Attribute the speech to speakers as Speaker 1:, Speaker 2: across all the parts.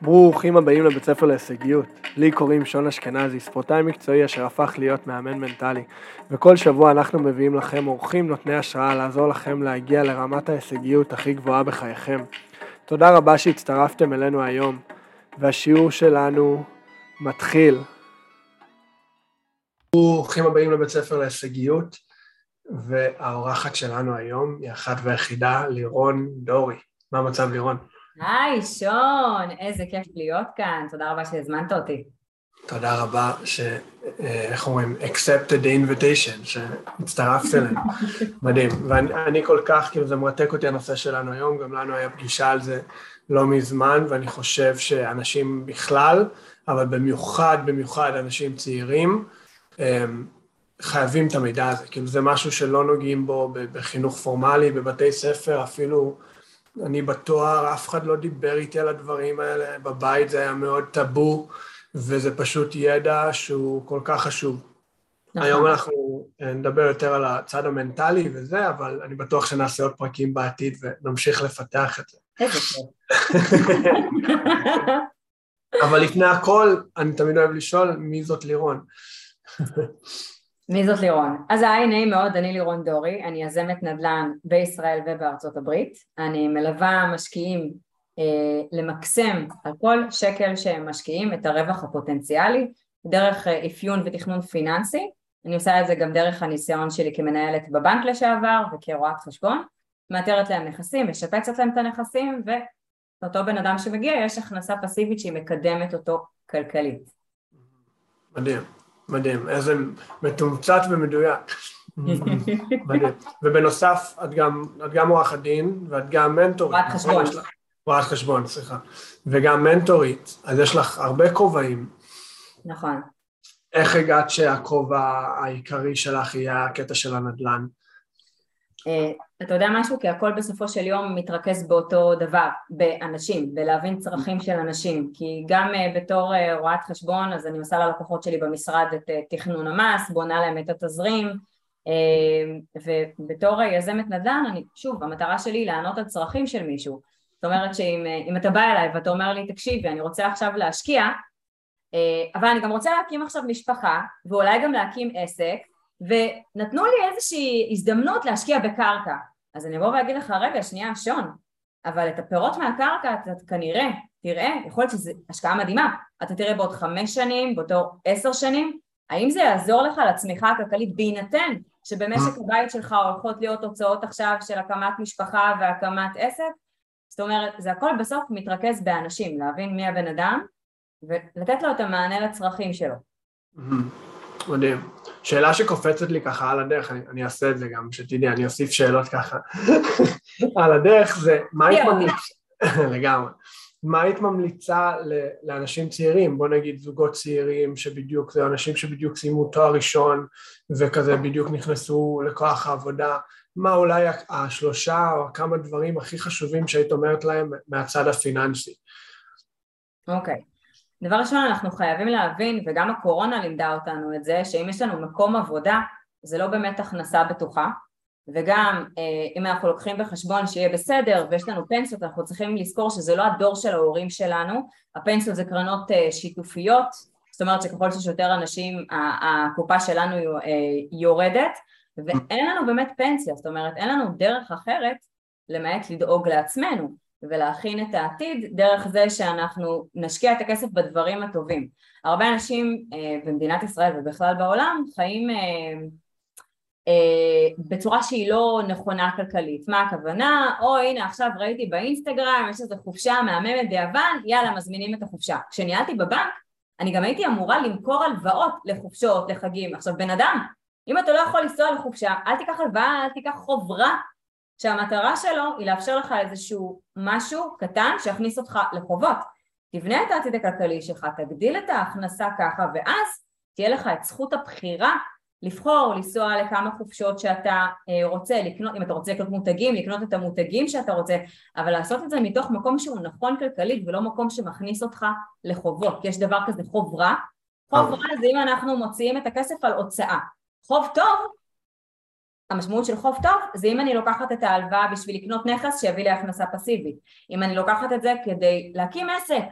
Speaker 1: ברוכים הבאים לבית ספר להישגיות. לי קוראים שון אשכנזי, ספורטאי מקצועי אשר הפך להיות מאמן מנטלי. וכל שבוע אנחנו מביאים לכם אורחים נותני השראה לעזור לכם להגיע לרמת ההישגיות הכי גבוהה בחייכם. תודה רבה שהצטרפתם אלינו היום, והשיעור שלנו מתחיל. ברוכים הבאים לבית ספר להישגיות, והאורחת שלנו היום היא אחת ויחידה לירון דורי. מה המצב לירון?
Speaker 2: היי, שון, איזה כיף להיות כאן, תודה רבה שהזמנת אותי.
Speaker 1: תודה רבה ש... אה, איך אומרים? accepted the invitation, שהצטרפת אלינו. מדהים. ואני כל כך, כאילו זה מרתק אותי הנושא שלנו היום, גם לנו היה פגישה על זה לא מזמן, ואני חושב שאנשים בכלל, אבל במיוחד, במיוחד אנשים צעירים, אה, חייבים את המידע הזה. כאילו זה משהו שלא נוגעים בו בחינוך פורמלי, בבתי ספר, אפילו... אני בתואר, אף אחד לא דיבר איתי על הדברים האלה, בבית זה היה מאוד טאבו, וזה פשוט ידע שהוא כל כך חשוב. נכון. היום אנחנו אה, נדבר יותר על הצד המנטלי וזה, אבל אני בטוח שנעשה עוד פרקים בעתיד ונמשיך לפתח את זה. אבל לפני הכל, אני תמיד אוהב לשאול, מי זאת לירון?
Speaker 2: מי זאת לירון? אז היי, נעים מאוד, אני לירון דורי, אני יזמת נדל"ן בישראל ובארצות הברית. אני מלווה משקיעים אה, למקסם על כל שקל שהם משקיעים את הרווח הפוטנציאלי דרך אה, אפיון ותכנון פיננסי. אני עושה את זה גם דרך הניסיון שלי כמנהלת בבנק לשעבר וכרואת חשבון. מאתרת להם נכסים, משפצת להם את הנכסים ואותו בן אדם שמגיע יש הכנסה פסיבית שהיא מקדמת אותו כלכלית.
Speaker 1: מדהים. מדהים, איזה מתומצת ומדויק. מדהים. ובנוסף, את גם, את גם עורכת דין, ואת גם מנטורית.
Speaker 2: רואת חשבון.
Speaker 1: רואת חשבון, סליחה. וגם מנטורית, אז יש לך הרבה כובעים.
Speaker 2: נכון.
Speaker 1: איך הגעת שהכובע העיקרי שלך יהיה הקטע של הנדל"ן?
Speaker 2: אה, אתה יודע משהו? כי הכל בסופו של יום מתרכז באותו דבר, באנשים, בלהבין צרכים של אנשים, כי גם אה, בתור אה, רואת חשבון אז אני עושה ללקוחות שלי במשרד את תכנון המס, בונה להם את התזרים, ובתור יזמת נדל"ן, אני, שוב, המטרה שלי היא לענות על צרכים של מישהו, זאת אומרת שאם אתה בא אליי ואתה אומר לי, תקשיבי, אני רוצה עכשיו להשקיע, אבל אני גם רוצה להקים עכשיו משפחה, ואולי גם להקים עסק, ונתנו לי איזושהי הזדמנות להשקיע בקרקע. אז אני אבוא ואגיד לך, רגע, שנייה, שון, אבל את הפירות מהקרקע אתה כנראה, תראה, יכול להיות שזו השקעה מדהימה, אתה תראה בעוד חמש שנים, באותו עשר שנים, האם זה יעזור לך לצמיחה הכלכלית בהינתן שבמשק הבית שלך הולכות להיות הוצאות עכשיו של הקמת משפחה והקמת עסק? זאת אומרת, זה הכל בסוף מתרכז באנשים, להבין מי הבן אדם ולתת לו את המענה לצרכים שלו.
Speaker 1: מדהים. שאלה שקופצת לי ככה על הדרך, אני, אני אעשה את זה גם, שתדעי, אני אוסיף שאלות ככה על הדרך, זה מה היית ממליצה, לגמרי, מה היית ממליצה לאנשים צעירים, בוא נגיד זוגות צעירים שבדיוק, זה אנשים שבדיוק סיימו תואר ראשון וכזה בדיוק נכנסו לכוח העבודה, מה אולי השלושה או כמה דברים הכי חשובים שהיית אומרת להם מהצד הפיננסי?
Speaker 2: אוקיי. Okay. דבר ראשון אנחנו חייבים להבין, וגם הקורונה לימדה אותנו את זה, שאם יש לנו מקום עבודה זה לא באמת הכנסה בטוחה, וגם אה, אם אנחנו לוקחים בחשבון שיהיה בסדר ויש לנו פנסיות, אנחנו צריכים לזכור שזה לא הדור של ההורים שלנו, הפנסיות זה קרנות אה, שיתופיות, זאת אומרת שככל שיש יותר אנשים הקופה שלנו אה, יורדת, ואין לנו באמת פנסיה, זאת אומרת אין לנו דרך אחרת למעט לדאוג לעצמנו. ולהכין את העתיד דרך זה שאנחנו נשקיע את הכסף בדברים הטובים. הרבה אנשים אה, במדינת ישראל ובכלל בעולם חיים אה, אה, בצורה שהיא לא נכונה כלכלית. מה הכוונה? או הנה עכשיו ראיתי באינסטגרם יש איזו חופשה מהממת ביוון, יאללה מזמינים את החופשה. כשניהלתי בבנק אני גם הייתי אמורה למכור הלוואות לחופשות, לחגים. עכשיו בן אדם, אם אתה לא יכול לנסוע לחופשה, אל תיקח הלוואה, אל תיקח חוברה שהמטרה שלו היא לאפשר לך איזשהו משהו קטן שיכניס אותך לחובות. תבנה את העתיד הכלכלי שלך, תגדיל את ההכנסה ככה ואז תהיה לך את זכות הבחירה לבחור, לנסוע לכמה חופשות שאתה אה, רוצה, לקנות, אם אתה רוצה לקנות מותגים, לקנות את המותגים שאתה רוצה, אבל לעשות את זה מתוך מקום שהוא נכון כלכלית ולא מקום שמכניס אותך לחובות, כי יש דבר כזה חוב רע, חוב רע זה אם אנחנו מוציאים את הכסף על הוצאה, חוב טוב המשמעות של חוב טוב זה אם אני לוקחת את ההלוואה בשביל לקנות נכס שיביא לי הכנסה פסיבית אם אני לוקחת את זה כדי להקים עסק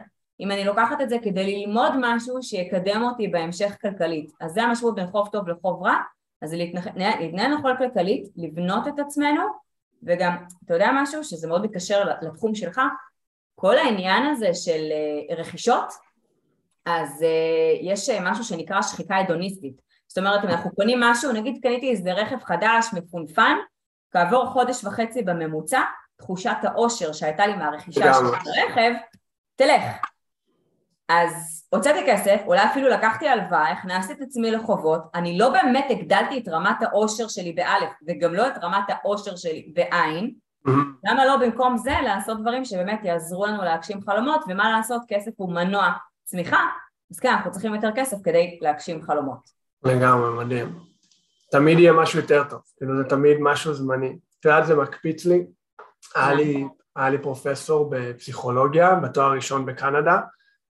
Speaker 2: אם אני לוקחת את זה כדי ללמוד משהו שיקדם אותי בהמשך כלכלית. אז זה המשמעות בין חוב טוב לחוב רע, אז להתנהל נכון כלכלית, לבנות את עצמנו, וגם, אתה יודע משהו שזה מאוד מתקשר לתחום שלך, כל העניין הזה של אה, רכישות, אז אה, יש משהו שנקרא שחיקה הדוניסטית. זאת אומרת, אם אנחנו קונים משהו, נגיד קניתי איזה רכב חדש, מפונפן, כעבור חודש וחצי בממוצע, תחושת האושר שהייתה לי מהרכישה של הרכב, תלך. אז הוצאתי כסף, אולי אפילו לקחתי הלוואה, הכנסתי את עצמי לחובות, אני לא באמת הגדלתי את רמת האושר שלי באלף, וגם לא את רמת האושר שלי בעין, mm-hmm. למה לא במקום זה לעשות דברים שבאמת יעזרו לנו להגשים חלומות, ומה לעשות, כסף הוא מנוע צמיחה, אז כן, אנחנו צריכים יותר כסף כדי להגשים חלומות.
Speaker 1: לגמרי, מדהים. תמיד יהיה משהו יותר טוב, כאילו זה תמיד משהו זמני. את יודעת, זה מקפיץ לי, היה לי, היה לי פרופסור בפסיכולוגיה, בתואר ראשון בקנדה,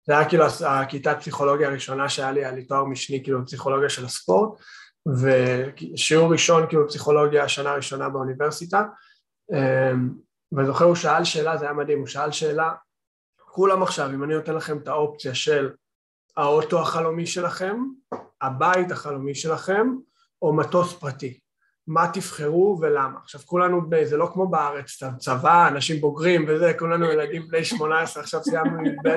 Speaker 1: זה היה כאילו הכיתת פסיכולוגיה הראשונה שהיה לי, היה לי תואר משני כאילו בפסיכולוגיה של הספורט, ושיעור ראשון כאילו בפסיכולוגיה השנה הראשונה באוניברסיטה, אמ, ואני זוכר הוא שאל שאלה, זה היה מדהים, הוא שאל שאלה, כולם עכשיו, אם אני נותן לכם את האופציה של האוטו החלומי שלכם, הבית החלומי שלכם, או מטוס פרטי. מה תבחרו ולמה. עכשיו כולנו, זה לא כמו בארץ, צבא, אנשים בוגרים וזה, כולנו ילדים בני 18, עכשיו סיימנו י"ב,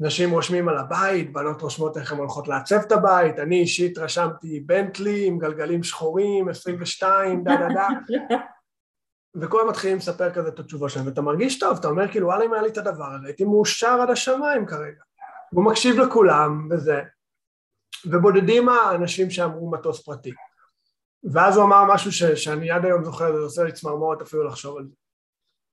Speaker 1: נשים רושמים על הבית, בנות רושמות איך הן הולכות לעצב את הבית, אני אישית רשמתי בנטלי עם גלגלים שחורים, 22, דה דה דה, וכולם מתחילים לספר כזה את התשובות שלהם, ואתה מרגיש טוב, אתה אומר כאילו וואלה אם היה לי את הדבר הזה, הייתי מאושר עד השמיים כרגע. הוא מקשיב לכולם וזה, ובודדים האנשים שאמרו מטוס פרטי. ואז הוא אמר משהו ש, שאני עד היום זוכר, זה עושה לי צמרמורת אפילו לחשוב על זה.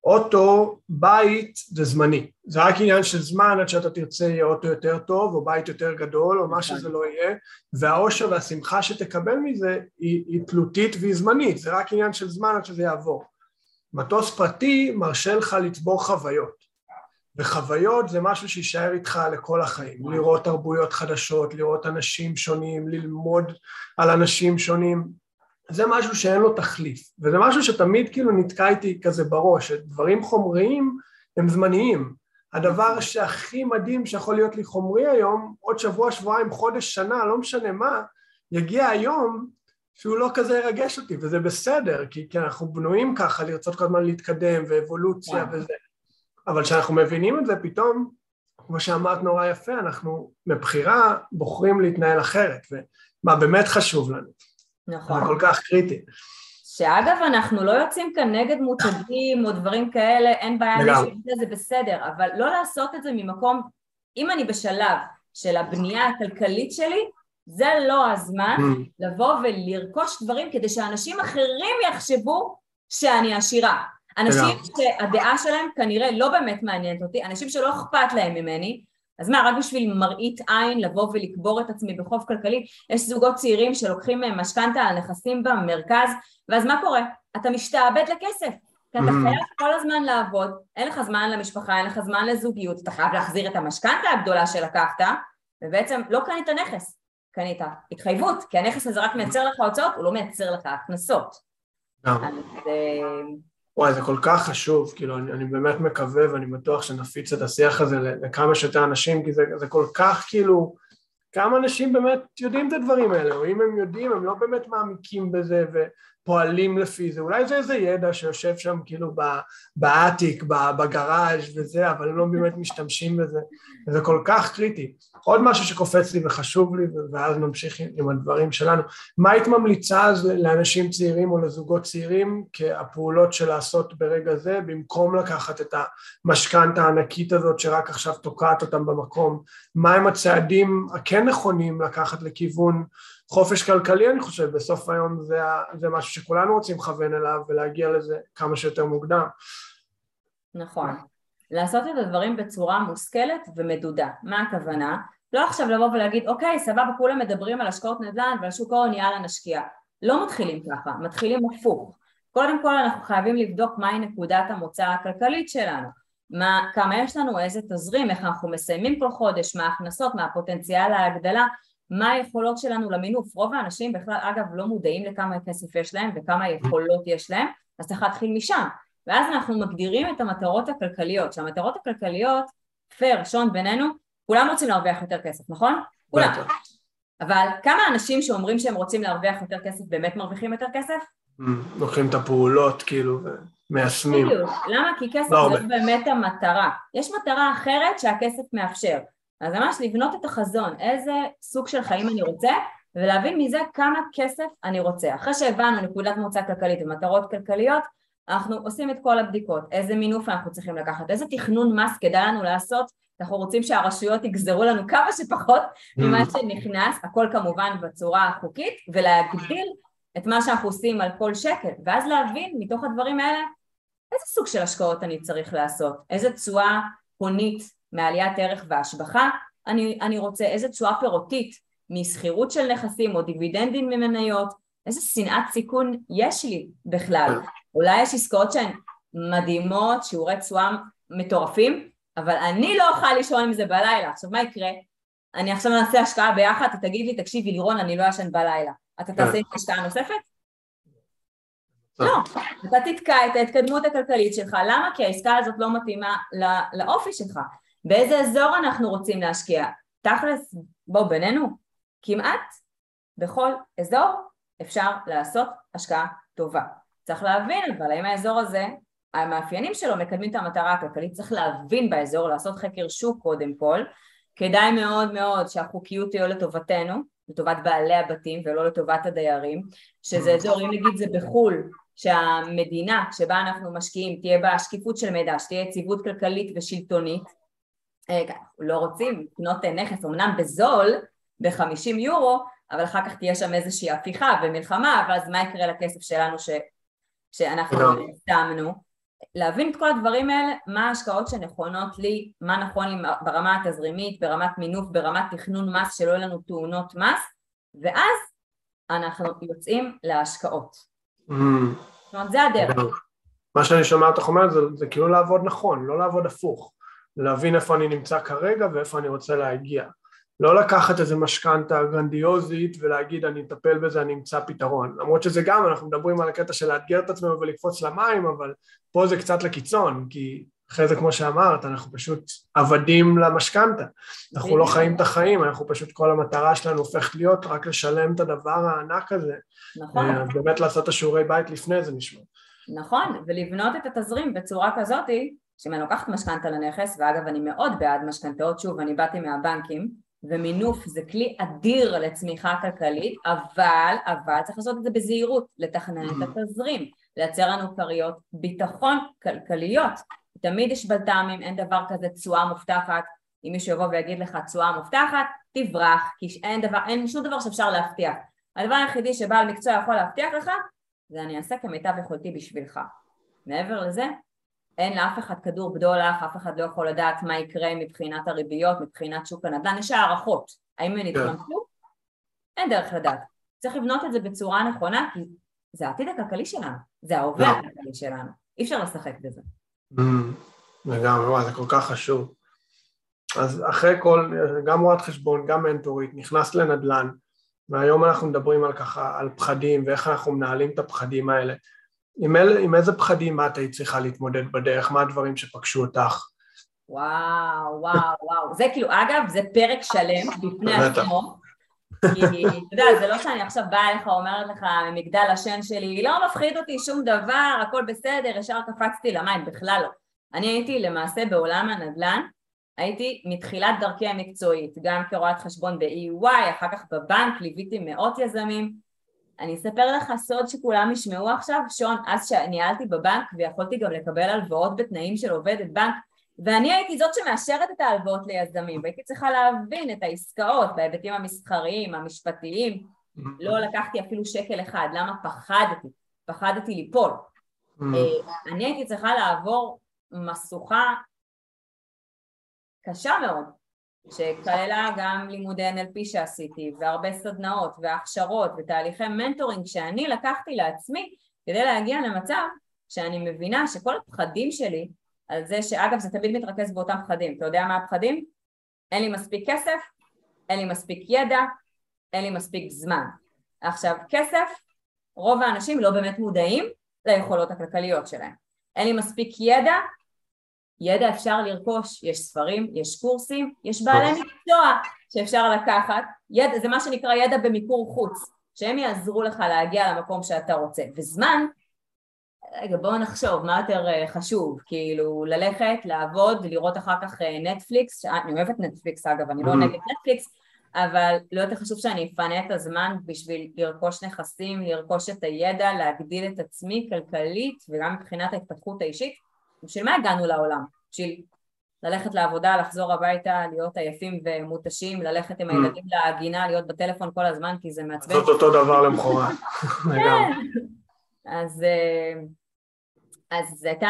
Speaker 1: אוטו, בית זה זמני, זה רק עניין של זמן עד שאתה תרצה יהיה אוטו יותר טוב או בית יותר גדול או מה נכון. שזה לא יהיה והאושר והשמחה שתקבל מזה היא, היא תלותית והיא זמנית, זה רק עניין של זמן עד שזה יעבור. מטוס פרטי מרשה לך לצבור חוויות וחוויות זה משהו שיישאר איתך לכל החיים, לראות תרבויות חדשות, לראות אנשים שונים, ללמוד על אנשים שונים. זה משהו שאין לו תחליף, וזה משהו שתמיד כאילו נתקע איתי כזה בראש, שדברים חומריים הם זמניים. הדבר שהכי מדהים שיכול להיות לי חומרי היום, עוד שבוע, שבועיים, חודש, שנה, לא משנה מה, יגיע היום שהוא לא כזה ירגש אותי, וזה בסדר, כי, כי אנחנו בנויים ככה לרצות כל הזמן להתקדם, ואבולוציה וזה. אבל כשאנחנו מבינים את זה, פתאום, כמו שאמרת נורא יפה, אנחנו מבחירה בוחרים להתנהל אחרת, ומה באמת חשוב לנו. נכון. זה כל כך קריטי.
Speaker 2: שאגב, אנחנו לא יוצאים כאן נגד מותגים או דברים כאלה, אין בעיה, זה, זה בסדר, אבל לא לעשות את זה ממקום, אם אני בשלב של הבנייה הכלכלית שלי, זה לא הזמן mm. לבוא ולרכוש דברים כדי שאנשים אחרים יחשבו שאני עשירה. אנשים שהדעה שלהם כנראה לא באמת מעניינת אותי, אנשים שלא אכפת להם ממני, אז מה, רק בשביל מראית עין לבוא ולקבור את עצמי בחוב כלכלי? יש זוגות צעירים שלוקחים משכנתה על נכסים במרכז, ואז מה קורה? אתה משתעבד לכסף. כי אתה mm. חייב כל הזמן לעבוד, אין לך זמן למשפחה, אין לך זמן לזוגיות, אתה חייב להחזיר את המשכנתה הגדולה שלקחת, ובעצם לא קנית נכס, קנית התחייבות, כי הנכס הזה רק מייצר לך הוצאות, הוא לא מייצר לך הכנסות.
Speaker 1: אז אה, וואי, זה כל כך חשוב, כאילו, אני, אני באמת מקווה ואני בטוח שנפיץ את השיח הזה לכמה שיותר אנשים, כי זה, זה כל כך כאילו, כמה אנשים באמת יודעים את הדברים האלה, או אם הם יודעים, הם לא באמת מעמיקים בזה ופועלים לפי זה, אולי זה איזה ידע שיושב שם כאילו באטיק, בגראז' וזה, אבל הם לא באמת משתמשים בזה, וזה כל כך קריטי. עוד משהו שקופץ לי וחשוב לי, ואז נמשיך עם הדברים שלנו. מה היית ממליצה אז לאנשים צעירים או לזוגות צעירים כהפעולות של לעשות ברגע זה, במקום לקחת את המשכנתה הענקית הזאת שרק עכשיו תוקעת אותם במקום? מהם הצעדים הכן נכונים לקחת לכיוון חופש כלכלי, אני חושב, בסוף היום זה, זה משהו שכולנו רוצים לכוון אליו ולהגיע לזה כמה שיותר מוקדם.
Speaker 2: נכון. לעשות את הדברים בצורה מושכלת ומדודה. מה הכוונה? לא עכשיו לבוא ולהגיד, אוקיי, סבבה, כולם מדברים על השקעות נדל"ן ועל שוק ההון, יאללה נשקיע. לא מתחילים ככה, מתחילים הפוך. קודם כל אנחנו חייבים לבדוק מהי נקודת המוצא הכלכלית שלנו. מה, כמה יש לנו, איזה תזרים, איך אנחנו מסיימים כל חודש, מה ההכנסות, מה הפוטנציאל ההגדלה, מה היכולות שלנו למינוף. רוב האנשים בכלל, אגב, לא מודעים לכמה כסף יש להם וכמה יכולות יש להם, אז צריך להתחיל משם. ואז אנחנו מגדירים את המטרות הכלכליות, שהמטרות הכלכליות פייר, שון בינינו, כולם רוצים להרוויח יותר כסף, נכון? כולם. אבל כמה אנשים שאומרים שהם רוצים להרוויח יותר כסף באמת מרוויחים יותר כסף?
Speaker 1: לוקחים את הפעולות כאילו ומיישמים.
Speaker 2: בדיוק, למה? כי כסף לא זה באמת המטרה. יש מטרה אחרת שהכסף מאפשר. אז ממש לבנות את החזון, איזה סוג של חיים אני רוצה, ולהבין מזה כמה כסף אני רוצה. אחרי שהבנו נקודת מוצא כלכלית ומטרות כלכליות, אנחנו עושים את כל הבדיקות, איזה מינוף אנחנו צריכים לקחת, איזה תכנון מס כדאי לנו לעשות, אנחנו רוצים שהרשויות יגזרו לנו כמה שפחות ממה mm. שנכנס, הכל כמובן בצורה החוקית, ולהגדיל את מה שאנחנו עושים על כל שקל, ואז להבין מתוך הדברים האלה איזה סוג של השקעות אני צריך לעשות, איזה תשואה הונית מעליית ערך והשבחה אני, אני רוצה, איזה תשואה פירותית משכירות של נכסים או דיבידנדים ממניות, איזה שנאת סיכון יש לי בכלל. אולי יש עסקאות שהן מדהימות, שיעורי תשואה מטורפים, אבל אני לא אוכל לישון עם זה בלילה. עכשיו מה יקרה? אני עכשיו נעשה השקעה ביחד, תגיד לי, תקשיבי לירון, אני לא ישן בלילה. אתה תעשה עם השקעה נוספת? לא, אתה תתקע את ההתקדמות הכלכלית שלך, למה? כי העסקה הזאת לא מתאימה לא, לאופי שלך. באיזה אזור אנחנו רוצים להשקיע? תכלס, בוא בינינו, כמעט בכל אזור אפשר לעשות השקעה טובה. צריך להבין אבל האם האזור הזה, המאפיינים שלו מקדמים את המטרה הכלכלית, צריך להבין באזור, לעשות חקר שוק קודם כל, כדאי מאוד מאוד שהחוקיות תהיה לטובתנו, לטובת בעלי הבתים ולא לטובת הדיירים, שזה אזור, אם נגיד זה בחו"ל, שהמדינה שבה אנחנו משקיעים תהיה בה שקיפות של מידע, שתהיה יציבות כלכלית ושלטונית, אה, לא רוצים לקנות נכס אמנם בזול, ב-50 יורו, אבל אחר כך תהיה שם איזושהי הפיכה ומלחמה, ואז מה יקרה לכסף שלנו ש... שאנחנו שמנו? להבין את כל הדברים האלה, מה ההשקעות שנכונות לי, מה נכון לי ברמה התזרימית, ברמת מינוף, ברמת תכנון מס, שלא יהיו לנו תאונות מס, ואז אנחנו יוצאים להשקעות. Mm. זאת אומרת, זה הדרך.
Speaker 1: מה שאני שומע אותך אומרת זה, זה כאילו לעבוד נכון, לא לעבוד הפוך. להבין איפה אני נמצא כרגע ואיפה אני רוצה להגיע. לא לקחת איזה משכנתה גרנדיוזית ולהגיד אני אטפל בזה, אני אמצא פתרון. למרות שזה גם, אנחנו מדברים על הקטע של לאתגר את עצמנו ולקפוץ למים, אבל פה זה קצת לקיצון, כי אחרי זה כמו שאמרת, אנחנו פשוט עבדים למשכנתה. אנחנו לא חיים את החיים, אנחנו פשוט כל המטרה שלנו הופכת להיות רק לשלם את הדבר הענק הזה. נכון. אז באמת לעשות את השיעורי בית לפני זה נשמע.
Speaker 2: נכון, ולבנות את התזרים בצורה כזאתי, שאם אני לוקחת משכנתה לנכס, ואגב אני מאוד בעד משכנתאות, שוב אני באתי מהבנקים, ומינוף זה כלי אדיר לצמיחה כלכלית, אבל, אבל צריך לעשות את זה בזהירות, לתכנן את התזרים, לייצר לנו כריות ביטחון כלכליות. תמיד יש בלת"מים, אין דבר כזה תשואה מובטחת, אם מישהו יבוא ויגיד לך תשואה מובטחת, תברח, כי אין, דבר, אין שום דבר שאפשר להבטיח. הדבר היחידי שבעל מקצוע יכול להבטיח לך, זה אני אעשה כמיטב יכולתי בשבילך. מעבר לזה, אין לאף אחד כדור בדולח, אף אחד לא יכול לדעת מה יקרה מבחינת הריביות, מבחינת שוק הנדל"ן, יש הערכות, האם הן יתממשו? כן. אין דרך לדעת. צריך לבנות את זה בצורה נכונה, כי זה העתיד הכלכלי שלנו, זה ההווה כן. הכלכלי שלנו, אי אפשר לשחק בזה.
Speaker 1: Mm, לגמרי, זה כל כך חשוב. אז אחרי כל, גם רואת חשבון, גם מנטורית, נכנס לנדל"ן, והיום אנחנו מדברים על ככה, על פחדים ואיך אנחנו מנהלים את הפחדים האלה. עם, אל, עם איזה פחדים את היית צריכה להתמודד בדרך? מה הדברים שפגשו אותך?
Speaker 2: וואו, וואו, וואו. זה כאילו, אגב, זה פרק שלם בפני עצמו. כי, אתה יודע, זה לא שאני עכשיו באה אליך, אומרת לך, ממגדל השן שלי, לא מפחיד אותי שום דבר, הכל בסדר, ישר קפצתי למים, בכלל לא. אני הייתי למעשה בעולם הנדל"ן, הייתי מתחילת דרכי המקצועית, גם כרואת חשבון ב-EY, אחר כך בבנק, ליוויתי מאות יזמים, אני אספר לך סוד שכולם ישמעו עכשיו, שון, אז שניהלתי בבנק ויכולתי גם לקבל הלוואות בתנאים של עובדת בנק, ואני הייתי זאת שמאשרת את ההלוואות ליזמים, והייתי צריכה להבין את העסקאות בהיבטים המסחריים, המשפטיים, לא לקחתי אפילו שקל אחד, למה? פחדתי? פחדתי ליפול. אה, אני הייתי צריכה לעבור משוכה קשה מאוד, שכללה גם לימודי NLP שעשיתי והרבה סדנאות והכשרות ותהליכי מנטורינג שאני לקחתי לעצמי כדי להגיע למצב שאני מבינה שכל הפחדים שלי על זה שאגב זה תמיד מתרכז באותם פחדים, אתה יודע מה הפחדים? אין לי מספיק כסף, אין לי מספיק ידע, אין לי מספיק זמן. עכשיו כסף, רוב האנשים לא באמת מודעים ליכולות הכלכליות שלהם. אין לי מספיק ידע, ידע אפשר לרכוש, יש ספרים, יש קורסים, יש בעלי מקצוע שאפשר לקחת, ידע, זה מה שנקרא ידע במיקור חוץ, שהם יעזרו לך להגיע למקום שאתה רוצה, וזמן, רגע בואו נחשוב מה יותר אה, חשוב, כאילו ללכת, לעבוד, לראות אחר כך אה, נטפליקס, אני אוהבת נטפליקס אגב, אני לא mm-hmm. נגד נטפליקס, אבל לא יותר חשוב שאני אפנה את הזמן בשביל לרכוש נכסים, לרכוש את הידע, להגדיל את עצמי כלכלית וגם מבחינת ההתפתחות האישית. בשביל מה הגענו לעולם? בשביל ללכת לעבודה, לחזור הביתה, להיות עייפים ומותשים, ללכת עם mm. הילדים להגינה, להיות בטלפון כל הזמן כי זה מעצבן.
Speaker 1: זאת אותו דבר למחרת.
Speaker 2: כן. אז, אה, זו הייתה,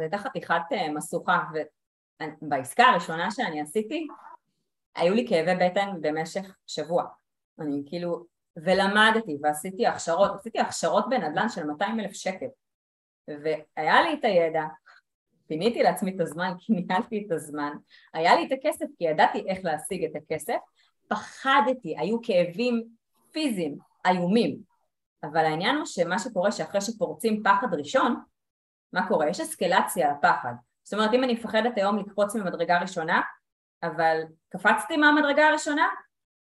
Speaker 2: הייתה חתיכת אה, משוכה, ובעסקה הראשונה שאני עשיתי, היו לי כאבי בטן במשך שבוע. אני כאילו, ולמדתי ועשיתי הכשרות, עשיתי הכשרות בנדל"ן של 200 אלף שקל. והיה לי את הידע, פיניתי לעצמי את הזמן כי ניהלתי את הזמן, היה לי את הכסף כי ידעתי איך להשיג את הכסף, פחדתי, היו כאבים פיזיים איומים, אבל העניין הוא שמה שקורה שאחרי שפורצים פחד ראשון, מה קורה? יש אסקלציה לפחד. זאת אומרת אם אני מפחדת היום לקפוץ ממדרגה ראשונה, אבל קפצתי מהמדרגה הראשונה,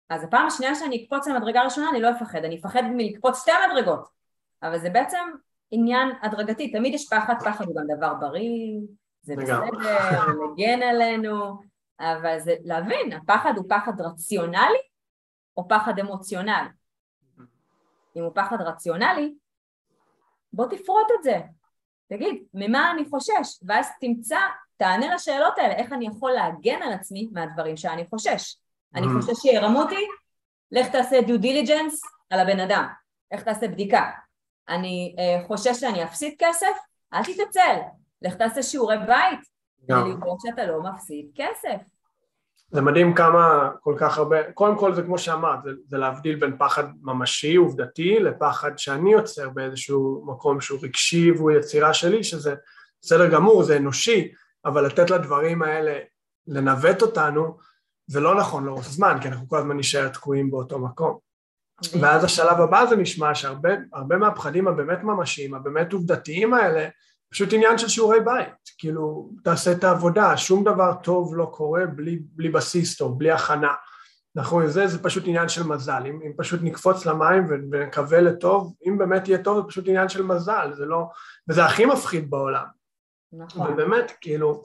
Speaker 2: אז הפעם השנייה שאני אקפוץ למדרגה הראשונה אני לא אפחד, אני אפחד מלקפוץ שתי מדרגות, אבל זה בעצם עניין הדרגתי, תמיד יש פחד, פחד הוא גם דבר בריא, זה בסדר, הוא מגן עלינו, אבל זה להבין, הפחד הוא פחד רציונלי או פחד אמוציונלי. אם הוא פחד רציונלי, בוא תפרוט את זה, תגיד, ממה אני חושש? ואז תמצא, תענה לשאלות האלה, איך אני יכול להגן על עצמי מהדברים שאני חושש. אני mm. חושש שירמו אותי? לך תעשה דיו דיליג'נס על הבן אדם, איך תעשה בדיקה. אני uh, חושש שאני אפסיד כסף? אל תתעצל, לך תעשה שיעורי בית, כדי לראות שאתה לא מפסיד כסף.
Speaker 1: זה מדהים כמה כל כך הרבה, קודם כל זה כמו שאמרת, זה, זה להבדיל בין פחד ממשי, עובדתי, לפחד שאני יוצר באיזשהו מקום שהוא רגשי והוא יצירה שלי, שזה בסדר גמור, זה אנושי, אבל לתת לדברים האלה לנווט אותנו, זה לא נכון לאורך זמן, כי אנחנו כל הזמן נשאר תקועים באותו מקום. ואז השלב הבא זה נשמע שהרבה מהפחדים הבאמת ממשיים, הבאמת עובדתיים האלה, פשוט עניין של שיעורי בית, כאילו תעשה את העבודה, שום דבר טוב לא קורה בלי, בלי בסיס טוב, בלי הכנה. נכון, זה, זה פשוט עניין של מזל, אם, אם פשוט נקפוץ למים ונקווה לטוב, אם באמת יהיה טוב זה פשוט עניין של מזל, זה לא, וזה הכי מפחיד בעולם. נכון. ובאמת, כאילו,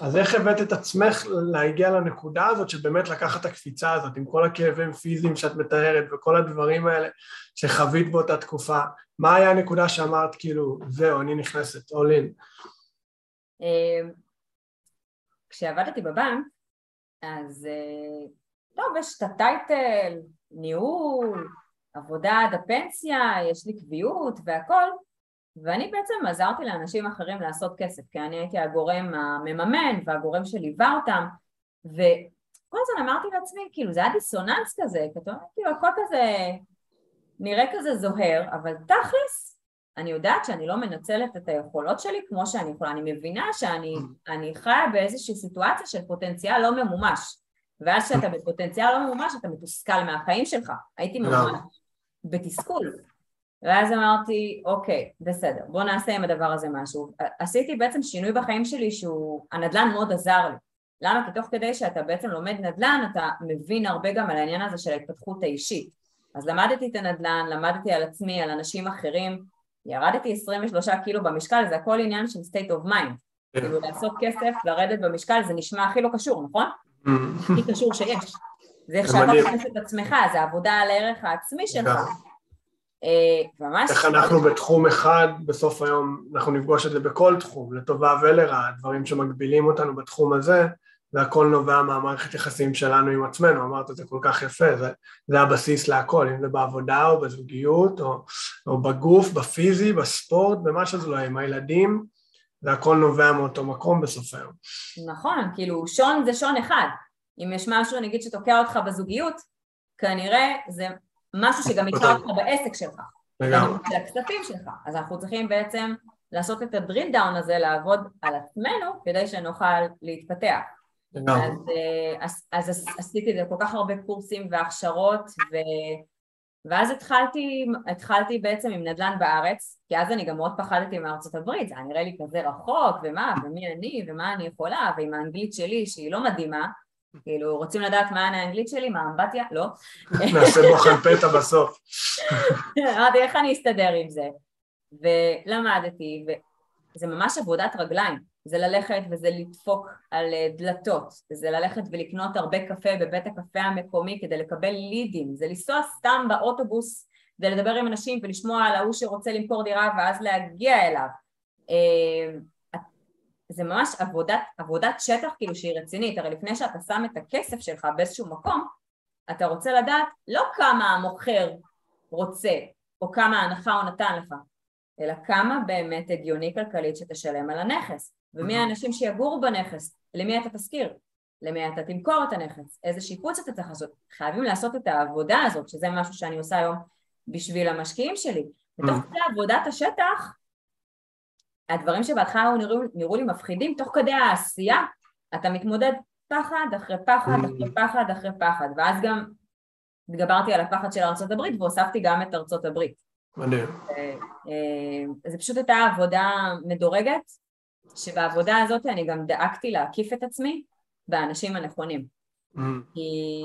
Speaker 1: אז איך הבאת את עצמך להגיע לנקודה הזאת של באמת לקחת את הקפיצה הזאת עם כל הכאבים פיזיים שאת מתארת וכל הדברים האלה שחווית באותה תקופה, מה היה הנקודה שאמרת כאילו זהו אני נכנסת all in?
Speaker 2: אמ, כשעבדתי בבנק אז אה, טוב יש את הטייטל, ניהול, עבודה עד הפנסיה, יש לי קביעות והכל ואני בעצם עזרתי לאנשים אחרים לעשות כסף, כי אני הייתי הגורם המממן והגורם שליווה אותם, וכל הזמן אמרתי לעצמי, כאילו זה היה דיסוננס כזה, כאילו הכל כזה נראה כזה זוהר, אבל תכלס, אני יודעת שאני לא מנצלת את היכולות שלי כמו שאני יכולה, אני מבינה שאני חיה באיזושהי סיטואציה של פוטנציאל לא ממומש, ואז כשאתה בפוטנציאל לא ממומש אתה מתוסכל מהחיים שלך, הייתי ממש בתסכול. ואז אמרתי, אוקיי, בסדר, בוא נעשה עם הדבר הזה משהו. עשיתי בעצם שינוי בחיים שלי שהוא, הנדל"ן מאוד עזר לי. למה? כי תוך כדי שאתה בעצם לומד נדל"ן, אתה מבין הרבה גם על העניין הזה של ההתפתחות האישית. אז למדתי את הנדל"ן, למדתי על עצמי, על אנשים אחרים, ירדתי 23 קילו במשקל, זה הכל עניין של state of mind. כן. כאילו לעשות כסף, לרדת במשקל, זה נשמע הכי לא קשור, נכון? Mm. הכי קשור שיש. זה איך שאתה תכנס את עצמך, זה עבודה על הערך העצמי שלך.
Speaker 1: אה, ממש... איך אנחנו בתחום אחד, בסוף היום אנחנו נפגוש את זה בכל תחום, לטובה ולרעה, דברים שמגבילים אותנו בתחום הזה, והכל נובע מהמערכת יחסים שלנו עם עצמנו, אמרת את זה כל כך יפה, זה, זה הבסיס להכל, אם זה בעבודה או בזוגיות או, או בגוף, בפיזי, בספורט, במה שזה לא יהיה, עם הילדים, והכל נובע מאותו מקום בסוף היום.
Speaker 2: נכון, כאילו שון זה שון אחד, אם יש משהו נגיד שתוקע אותך בזוגיות, כנראה זה משהו שגם יתקע אותך בעסק שלך, לגמרי, של הכספים שלך, אז אנחנו צריכים בעצם לעשות את הדריל דאון הזה, לעבוד על עצמנו כדי שנוכל להתפתח. אז, אה, אז, אז עשיתי את זה כל כך הרבה קורסים והכשרות ואז התחלתי, התחלתי בעצם עם נדל"ן בארץ, כי אז אני גם מאוד פחדתי מארצות הברית, זה היה נראה לי כזה רחוק, ומה, ומי אני, ומה אני יכולה, ועם האנגלית שלי, שהיא לא מדהימה, כאילו, רוצים לדעת מה האנגלית שלי, מה אמבטיה? לא.
Speaker 1: נעשה בוחן פתע בסוף.
Speaker 2: אמרתי, איך אני אסתדר עם זה? ולמדתי, וזה ממש עבודת רגליים. זה ללכת וזה לדפוק על אה, דלתות, זה ללכת ולקנות הרבה קפה בבית הקפה המקומי כדי לקבל לידים, זה לנסוע סתם באוטובוס כדי לדבר עם אנשים ולשמוע על ההוא שרוצה למכור דירה ואז להגיע אליו. זה ממש עבודת, עבודת שטח כאילו שהיא רצינית, הרי לפני שאתה שם את הכסף שלך באיזשהו מקום, אתה רוצה לדעת לא כמה המוכר רוצה או כמה הנחה הוא נתן לך, אלא כמה באמת הגיוני כלכלית שתשלם על הנכס. ומי האנשים שיגורו בנכס, למי אתה תשכיר, למי אתה תמכור את הנכס, איזה שיפוץ אתה צריך לעשות, חייבים לעשות את העבודה הזאת, שזה משהו שאני עושה היום בשביל המשקיעים שלי. בתוך כדי עבודת השטח, הדברים שבהתחלה נראו, נראו לי מפחידים, תוך כדי העשייה אתה מתמודד פחד אחרי פחד אחרי פחד אחרי פחד, ואז גם התגברתי על הפחד של ארה"ב והוספתי גם את ארצות הברית. מדהים. אה, זה פשוט הייתה עבודה מדורגת, שבעבודה הזאת אני גם דאגתי להקיף את עצמי באנשים הנכונים. Mm. כי,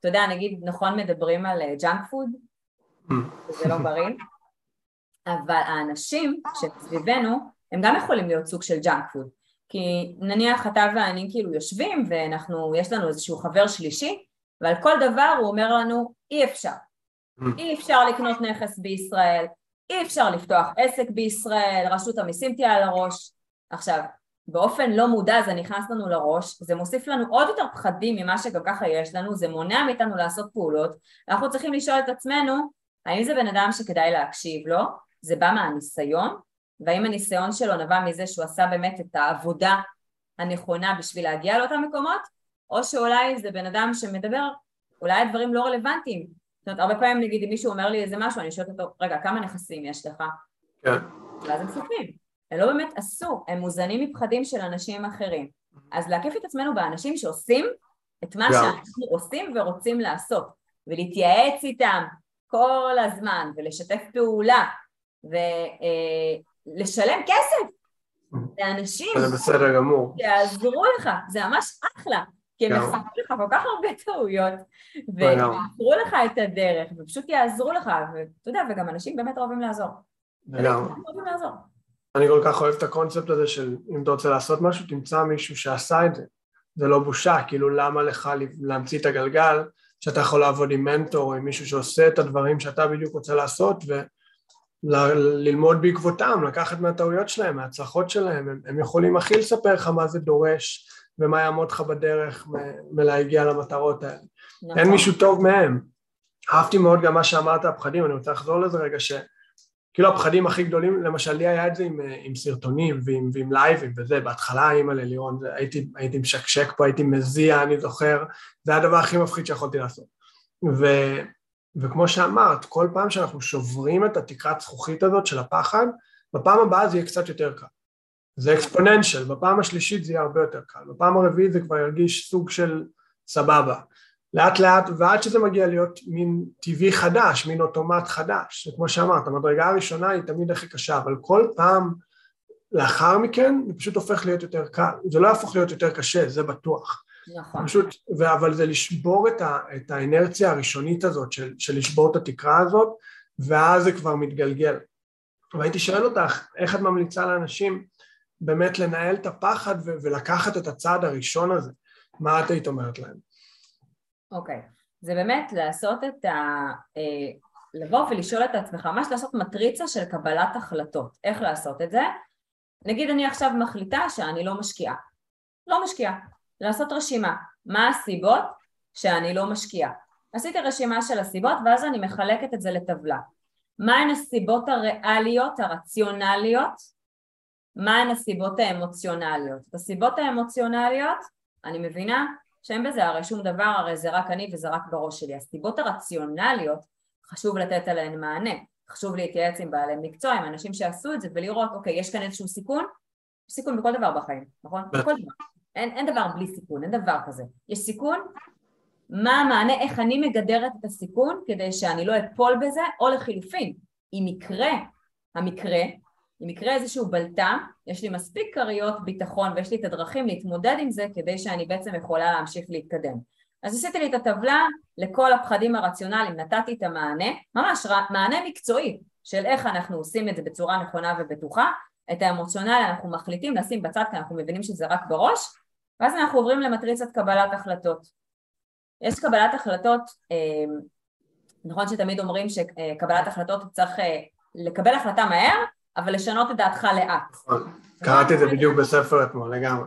Speaker 2: אתה יודע, נגיד, נכון מדברים על junk food, mm. זה לא בריא, אבל האנשים שסביבנו, הם גם יכולים להיות סוג של junk food. כי נניח אתה ואני כאילו יושבים ואנחנו, יש לנו איזשהו חבר שלישי ועל כל דבר הוא אומר לנו אי אפשר. Mm. אי אפשר לקנות נכס בישראל, אי אפשר לפתוח עסק בישראל, רשות המיסים תהיה על הראש, עכשיו, באופן לא מודע זה נכנס לנו לראש, זה מוסיף לנו עוד יותר פחדים ממה שגם ככה יש לנו, זה מונע מאיתנו לעשות פעולות, אנחנו צריכים לשאול את עצמנו, האם זה בן אדם שכדאי להקשיב לו, זה בא מהניסיון, והאם הניסיון שלו נבע מזה שהוא עשה באמת את העבודה הנכונה בשביל להגיע לאותם מקומות, או שאולי זה בן אדם שמדבר, אולי הדברים לא רלוונטיים. זאת אומרת, הרבה פעמים נגיד אם מישהו אומר לי איזה משהו, אני שואלת אותו, רגע, כמה נכסים יש לך? כן. ואז הם סופרים. הם לא באמת עשו, הם מוזנים מפחדים של אנשים אחרים. אז להקיף את עצמנו באנשים שעושים את מה שאנחנו עושים ורוצים לעשות, ולהתייעץ איתם כל הזמן, ולשתף פעולה, ולשלם אה, כסף לאנשים
Speaker 1: זה בסדר גמור.
Speaker 2: שיעזרו לך, זה ממש אחלה, כי הם יחסכו לך כל כך הרבה טעויות, ויעזרו לך את הדרך, ופשוט יעזרו לך, ואתה יודע, וגם אנשים באמת אוהבים לעזור.
Speaker 1: אני כל כך אוהב את הקונספט הזה של אם אתה רוצה לעשות משהו, תמצא מישהו שעשה את זה. זה לא בושה, כאילו למה לך להמציא את הגלגל, שאתה יכול לעבוד עם מנטור או עם מישהו שעושה את הדברים שאתה בדיוק רוצה לעשות וללמוד בעקבותם, לקחת מהטעויות שלהם, מההצלחות שלהם, הם, הם יכולים הכי לספר לך מה זה דורש ומה יעמוד לך בדרך מלהגיע למטרות האלה. נכון. אין מישהו טוב מהם. אהבתי מאוד גם מה שאמרת הפחדים, אני רוצה לחזור לזה רגע, ש... כאילו הפחדים הכי גדולים, למשל לי היה את זה עם, עם סרטונים ועם, ועם לייבים וזה, בהתחלה אימא ללירון, הייתי, הייתי משקשק פה, הייתי מזיע, אני זוכר, זה הדבר הכי מפחיד שיכולתי לעשות. ו, וכמו שאמרת, כל פעם שאנחנו שוברים את התקרת זכוכית הזאת של הפחד, בפעם הבאה זה יהיה קצת יותר קל. זה אקספוננציאל, בפעם השלישית זה יהיה הרבה יותר קל, בפעם הרביעית זה כבר ירגיש סוג של סבבה. לאט לאט ועד שזה מגיע להיות מין טבעי חדש, מין אוטומט חדש, כמו שאמרת, המדרגה הראשונה היא תמיד הכי קשה, אבל כל פעם לאחר מכן זה פשוט הופך להיות יותר קל, זה לא יהפוך להיות יותר קשה, זה בטוח.
Speaker 2: נכון.
Speaker 1: פשוט, אבל זה לשבור את, ה- את האנרציה הראשונית הזאת של, של לשבור את התקרה הזאת, ואז זה כבר מתגלגל. והייתי שואל אותך, איך את ממליצה לאנשים באמת לנהל את הפחד ו- ולקחת את הצעד הראשון הזה? מה את היית אומרת להם?
Speaker 2: אוקיי, זה באמת לעשות את ה... אה, לבוא ולשאול את עצמך, ממש לעשות מטריצה של קבלת החלטות. איך לעשות את זה? נגיד אני עכשיו מחליטה שאני לא משקיעה. לא משקיעה. לעשות רשימה. מה הסיבות שאני לא משקיעה? עשיתי רשימה של הסיבות ואז אני מחלקת את זה לטבלה. מהן הסיבות הריאליות, הרציונליות? מהן הסיבות האמוציונליות? את הסיבות האמוציונליות אני מבינה שאין בזה הרי שום דבר, הרי זה רק אני וזה רק בראש שלי. הסיבות הרציונליות, חשוב לתת עליהן מענה, חשוב להתייעץ עם בעלי מקצוע, עם אנשים שעשו את זה ולראות, אוקיי, יש כאן איזשהו סיכון? סיכון בכל דבר בחיים, נכון? בכל דבר. אין, אין דבר בלי סיכון, אין דבר כזה. יש סיכון? מה המענה, איך אני מגדרת את הסיכון כדי שאני לא אפול בזה, או לחילופין, אם יקרה המקרה, אם יקרה איזשהו בלטה, יש לי מספיק כריות ביטחון ויש לי את הדרכים להתמודד עם זה כדי שאני בעצם יכולה להמשיך להתקדם. אז עשיתי לי את הטבלה לכל הפחדים הרציונליים, נתתי את המענה, ממש מענה מקצועי של איך אנחנו עושים את זה בצורה נכונה ובטוחה, את האמוציונלי אנחנו מחליטים לשים בצד כי אנחנו מבינים שזה רק בראש, ואז אנחנו עוברים למטריצת קבלת החלטות. יש קבלת החלטות, אה, נכון שתמיד אומרים שקבלת החלטות צריך אה, לקבל החלטה מהר, אבל לשנות את דעתך לאט.
Speaker 1: נכון, קראתי את זה בדיוק בספר אתמול, לגמרי.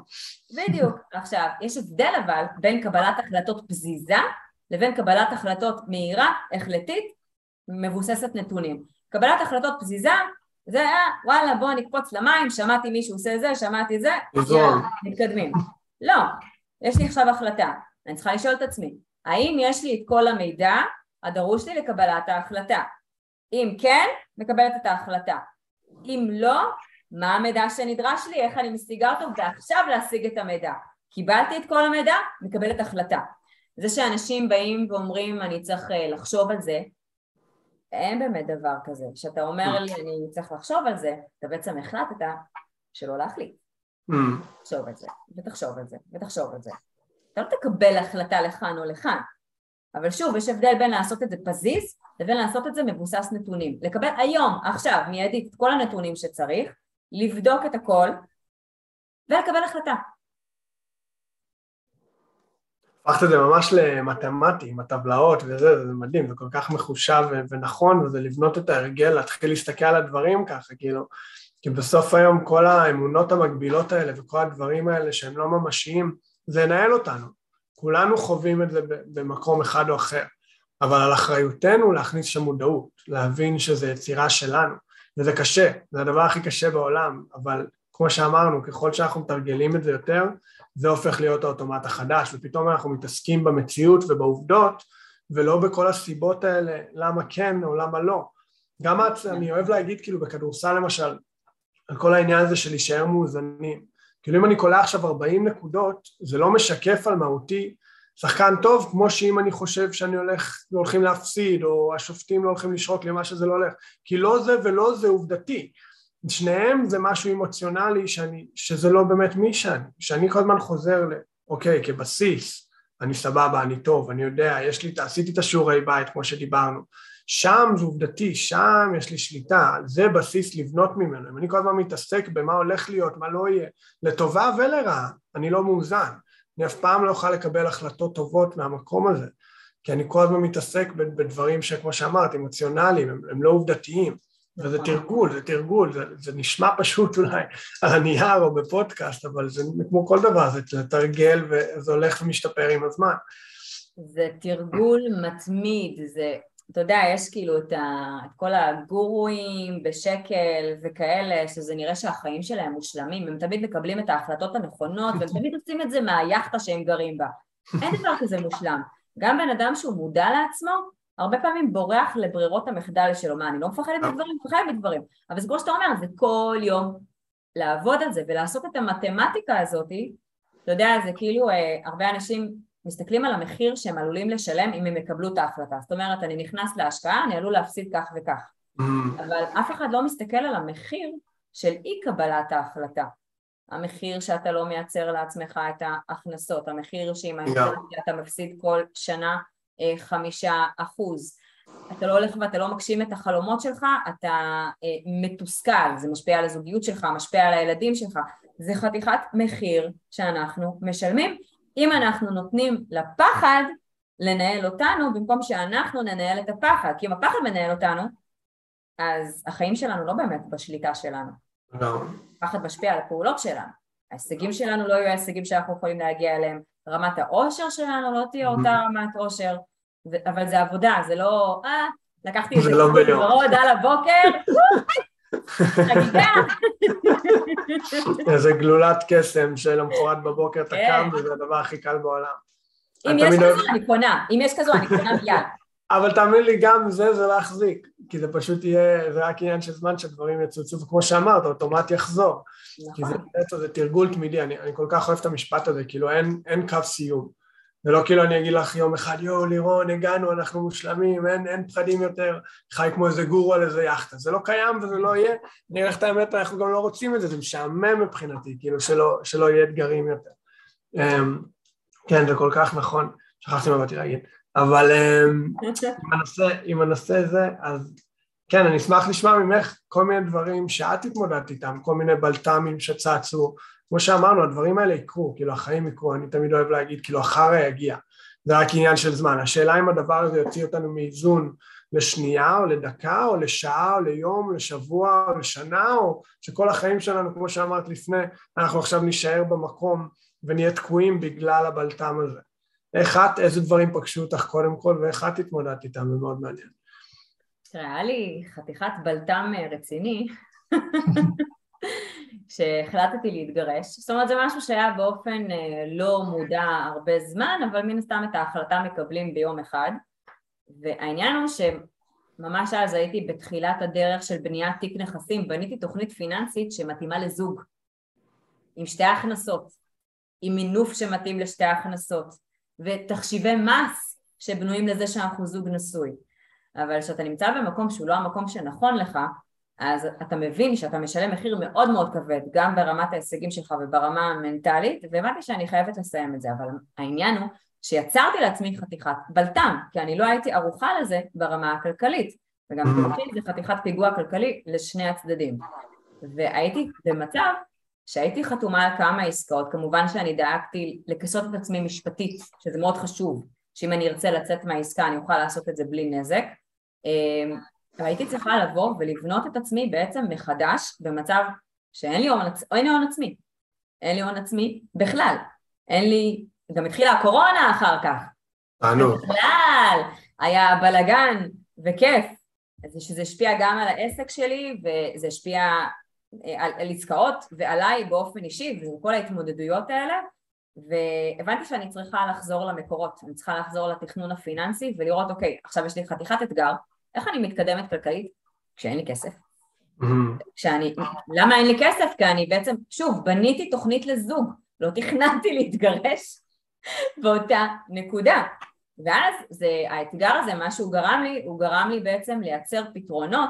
Speaker 2: בדיוק. עכשיו, יש הבדל אבל בין קבלת החלטות פזיזה לבין קבלת החלטות מהירה, החלטית, מבוססת נתונים. קבלת החלטות פזיזה זה היה וואלה בוא נקפוץ למים, שמעתי מישהו עושה זה, שמעתי זה, מתקדמים. לא, יש לי עכשיו החלטה, אני צריכה לשאול את עצמי, האם יש לי את כל המידע הדרוש לי לקבלת ההחלטה? אם כן, מקבלת את ההחלטה. אם לא, מה המידע שנדרש לי, איך אני משיגה אותו, ועכשיו להשיג את המידע. קיבלתי את כל המידע, מקבלת החלטה. זה שאנשים באים ואומרים אני צריך אה, לחשוב על זה, אין באמת דבר כזה. כשאתה אומר לי אני צריך לחשוב על זה, אתה בעצם החלטת שלא להחליט. תחשוב על זה, ותחשוב על זה, ותחשוב על זה. אתה לא תקבל החלטה לכאן או לכאן. אבל שוב, יש הבדל בין לעשות את זה פזיז לבין לעשות את זה מבוסס נתונים. לקבל היום, עכשיו, מיידית, את כל הנתונים שצריך, לבדוק את הכל ולקבל החלטה.
Speaker 1: הפכת את זה ממש למתמטי, עם הטבלאות וזה, זה מדהים, זה כל כך מחושב ונכון, וזה לבנות את ההרגל, להתחיל להסתכל על הדברים ככה, כאילו, כי בסוף היום כל האמונות המקבילות האלה וכל הדברים האלה שהם לא ממשיים, זה ינהל אותנו. כולנו חווים את זה במקום אחד או אחר, אבל על אחריותנו להכניס שם מודעות, להבין שזה יצירה שלנו, וזה קשה, זה הדבר הכי קשה בעולם, אבל כמו שאמרנו, ככל שאנחנו מתרגלים את זה יותר, זה הופך להיות האוטומט החדש, ופתאום אנחנו מתעסקים במציאות ובעובדות, ולא בכל הסיבות האלה, למה כן או למה לא. גם את, אני אוהב להגיד כאילו בכדורסל למשל, על כל העניין הזה של להישאר מאוזנים. כאילו אם אני קולע עכשיו 40 נקודות, זה לא משקף על מהותי שחקן טוב, כמו שאם אני חושב שאני הולך, הולכים להפסיד, או השופטים לא הולכים לשרוק לי מה שזה לא הולך, כי לא זה ולא זה עובדתי. שניהם זה משהו אמוציונלי שאני, שזה לא באמת מי שאני, שאני כל הזמן חוזר ל... אוקיי, כבסיס, אני סבבה, אני טוב, אני יודע, יש לי, עשיתי את השיעורי בית כמו שדיברנו, שם זה עובדתי, שם יש לי שליטה, זה בסיס לבנות ממנו, אם אני כל הזמן מתעסק במה הולך להיות, מה לא יהיה, לטובה ולרעה, אני לא מאוזן, אני אף פעם לא אוכל לקבל החלטות טובות מהמקום הזה, כי אני כל הזמן מתעסק בדברים שכמו שאמרת, אמוציונליים, הם, הם לא עובדתיים, וזה נכון. תרגול, זה תרגול, זה, זה נשמע פשוט אולי על הנייר או בפודקאסט, אבל זה כמו כל דבר, זה לתרגל וזה הולך ומשתפר עם הזמן.
Speaker 2: זה תרגול מתמיד, זה, אתה יודע, יש כאילו את, ה, את כל הגורואים בשקל וכאלה, שזה נראה שהחיים שלהם מושלמים, הם תמיד מקבלים את ההחלטות הנכונות, והם תמיד עושים את זה מהיאכטה שהם גרים בה. אין דבר כזה מושלם. גם בן אדם שהוא מודע לעצמו, הרבה פעמים בורח לברירות המחדל שלו, מה, אני לא מפחדת מדברים, מפחדת מדברים, אבל זה כמו שאתה אומר, זה כל יום לעבוד על זה ולעשות את המתמטיקה הזאת, אתה יודע, זה כאילו אה, הרבה אנשים מסתכלים על המחיר שהם עלולים לשלם אם הם יקבלו את ההחלטה, זאת אומרת, אני נכנס להשקעה, אני עלול להפסיד כך וכך, mm-hmm. אבל אף אחד לא מסתכל על המחיר של אי קבלת ההחלטה, המחיר שאתה לא מייצר לעצמך את ההכנסות, המחיר שעם האינפלציה אתה מפסיד כל שנה אה, חמישה אחוז. אתה לא הולך ואתה לא מגשים את החלומות שלך, אתה אה, מתוסכל, זה משפיע על הזוגיות שלך, משפיע על הילדים שלך, זה חתיכת מחיר שאנחנו משלמים אם אנחנו נותנים לפחד לנהל אותנו במקום שאנחנו ננהל את הפחד, כי אם הפחד מנהל אותנו, אז החיים שלנו לא באמת בשליטה שלנו.
Speaker 1: לא.
Speaker 2: הפחד משפיע על הפעולות שלנו. ההישגים שלנו לא יהיו ההישגים שאנחנו יכולים להגיע אליהם, רמת העושר שלנו לא תהיה אותה רמת עושר, אבל זה עבודה, זה לא, אה, לקחתי את זה
Speaker 1: לא
Speaker 2: ורוד על הבוקר, חגיגה.
Speaker 1: איזה גלולת קסם שלמחרת בבוקר אתה כן. קם וזה הדבר הכי קל בעולם.
Speaker 2: אם יש כזו אני קונה, אם יש כזו אני קונה מיד.
Speaker 1: אבל תאמין לי, גם זה זה יחזיק, כי זה פשוט יהיה, זה רק עניין של זמן שדברים יצוצו, וכמו שאמרת, אוטומט יחזור. נכון. כי זה, זה תרגול תמידי, אני, אני כל כך אוהב את המשפט הזה, כאילו אין, אין קו סיום. ולא כאילו אני אגיד לך יום אחד, יואו, לירון, הגענו, אנחנו מושלמים, אין, אין פחדים יותר, חי כמו איזה גורו על איזה יאכטה. זה לא קיים וזה לא יהיה. אני אגיד לך את האמת, אנחנו גם לא רוצים את זה, זה משעמם מבחינתי, כאילו שלא, שלא יהיה אתגרים יותר. Um, כן, זה כל כך נכון, שכחתי מה באתי להגיד. אבל um, עם, הנושא, עם הנושא הזה, אז כן, אני אשמח לשמוע ממך כל מיני דברים שאת התמודדת איתם, כל מיני בלת"מים שצצו, כמו שאמרנו, הדברים האלה יקרו, כאילו החיים יקרו, אני תמיד אוהב להגיד, כאילו החרא יגיע, זה רק עניין של זמן. השאלה אם הדבר הזה יוציא אותנו מאיזון לשנייה או לדקה או לשעה או ליום, לשבוע או לשנה, או שכל החיים שלנו, כמו שאמרת לפני, אנחנו עכשיו נישאר במקום ונהיה תקועים בגלל הבלת"ם הזה. איך את, איזה דברים פגשו אותך קודם כל ואיך את התמודדת איתם, זה מאוד מעניין.
Speaker 2: תראה, היה לי חתיכת בלת"ם רציני. שהחלטתי להתגרש, זאת אומרת זה משהו שהיה באופן אה, לא מודע הרבה זמן, אבל מן הסתם את ההחלטה מקבלים ביום אחד, והעניין הוא שממש אז הייתי בתחילת הדרך של בניית תיק נכסים, בניתי תוכנית פיננסית שמתאימה לזוג, עם שתי הכנסות, עם מינוף שמתאים לשתי הכנסות, ותחשיבי מס שבנויים לזה שאנחנו זוג נשוי. אבל כשאתה נמצא במקום שהוא לא המקום שנכון לך, אז אתה מבין שאתה משלם מחיר מאוד מאוד כבד, גם ברמת ההישגים שלך וברמה המנטלית, והבנתי שאני חייבת לסיים את זה, אבל העניין הוא שיצרתי לעצמי חתיכת בלטם, כי אני לא הייתי ערוכה לזה ברמה הכלכלית, וגם מבחינתי mm-hmm. זה חתיכת פיגוע כלכלי לשני הצדדים. והייתי במצב שהייתי חתומה על כמה עסקאות, כמובן שאני דאגתי לכסות את עצמי משפטית, שזה מאוד חשוב, שאם אני ארצה לצאת מהעסקה אני אוכל לעשות את זה בלי נזק, אמ, והייתי צריכה לבוא ולבנות את עצמי בעצם מחדש במצב שאין לי הון, אין לי הון עצמי, אין לי הון עצמי בכלל, אין לי, גם התחילה הקורונה אחר כך,
Speaker 1: תענוג.
Speaker 2: בכלל, היה בלאגן וכיף, שזה השפיע גם על העסק שלי וזה השפיע אה, על, על עסקאות ועליי באופן אישי וכל ההתמודדויות האלה. והבנתי שאני צריכה לחזור למקורות, אני צריכה לחזור לתכנון הפיננסי ולראות אוקיי עכשיו יש לי חתיכת אתגר איך אני מתקדמת כלכלית כשאין לי כסף? כשאני, למה אין לי כסף? כי אני בעצם, שוב, בניתי תוכנית לזוג, לא תכננתי להתגרש באותה נקודה. ואז זה, האתגר הזה, מה שהוא גרם לי, הוא גרם לי בעצם לייצר פתרונות,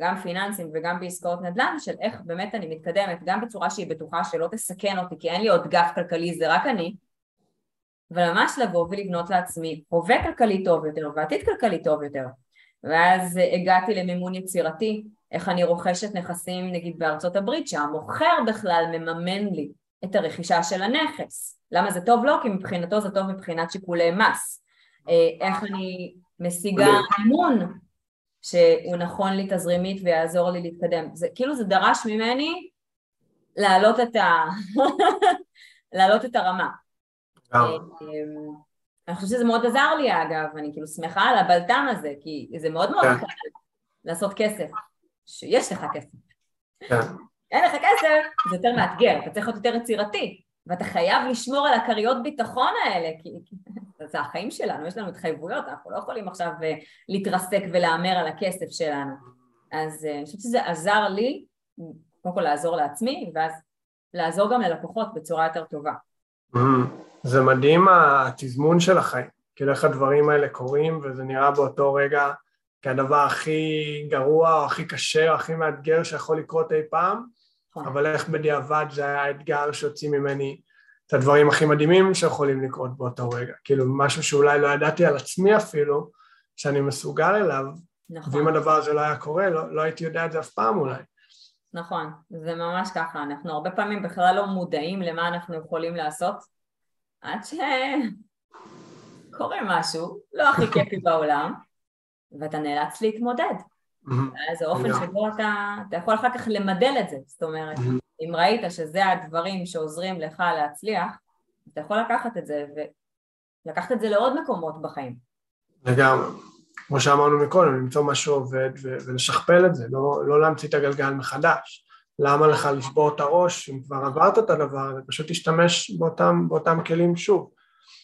Speaker 2: גם פיננסיים וגם בעסקאות נדל"ן, של איך באמת אני מתקדמת, גם בצורה שהיא בטוחה שלא תסכן אותי, כי אין לי עוד גף כלכלי, זה רק אני, וממש לבוא ולבנות לעצמי הווה כלכלי טוב יותר ועתיד כלכלי טוב יותר. ואז הגעתי למימון יצירתי, איך אני רוכשת נכסים נגיד בארצות הברית שהמוכר בכלל מממן לי את הרכישה של הנכס. למה זה טוב לו? כי מבחינתו זה טוב מבחינת שיקולי מס. אה, איך אני משיגה אמון שהוא נכון לי תזרימית ויעזור לי להתקדם. זה כאילו זה דרש ממני להעלות את, ה... להעלות את הרמה. אני חושבת שזה מאוד עזר לי אגב, אני כאילו שמחה על הבלטם הזה, כי זה מאוד מאוד כן. קל לעשות כסף, שיש לך כסף. כן. אין לך כסף, זה יותר מאתגר, אתה צריך להיות יותר יצירתי, ואתה חייב לשמור על הכריות ביטחון האלה, כי, זה החיים שלנו, יש לנו התחייבויות, אנחנו לא יכולים עכשיו אה, להתרסק ולהמר על הכסף שלנו. אז אה, אני חושבת שזה עזר לי, קודם כל לעזור לעצמי, ואז לעזור גם ללקוחות בצורה יותר טובה.
Speaker 1: זה מדהים התזמון של החיים, כאילו איך הדברים האלה קורים וזה נראה באותו רגע כהדבר הכי גרוע או הכי קשה או הכי מאתגר שיכול לקרות אי פעם, נכון. אבל איך בדיעבד זה היה האתגר שהוציא ממני את הדברים הכי מדהימים שיכולים לקרות באותו רגע, כאילו משהו שאולי לא ידעתי על עצמי אפילו, שאני מסוגל אליו, נכון. ואם הדבר הזה לא היה קורה, לא, לא הייתי יודע את זה אף פעם אולי.
Speaker 2: נכון, זה ממש ככה, אנחנו הרבה פעמים בכלל לא מודעים למה אנחנו יכולים לעשות, עד שקורה משהו, לא הכי כיפי בעולם, ואתה נאלץ להתמודד. ואז האופן שבו אתה, אתה יכול אחר כך למדל את זה, זאת אומרת, אם ראית שזה הדברים שעוזרים לך להצליח, אתה יכול לקחת את זה ולקחת את זה לעוד מקומות בחיים.
Speaker 1: לגמרי. כמו שאמרנו מקודם, למצוא מה שעובד ולשכפל את זה, לא, לא להמציא את הגלגל מחדש. למה לך לשבור את הראש, אם כבר עברת את הדבר הזה, פשוט תשתמש באותם, באותם כלים שוב.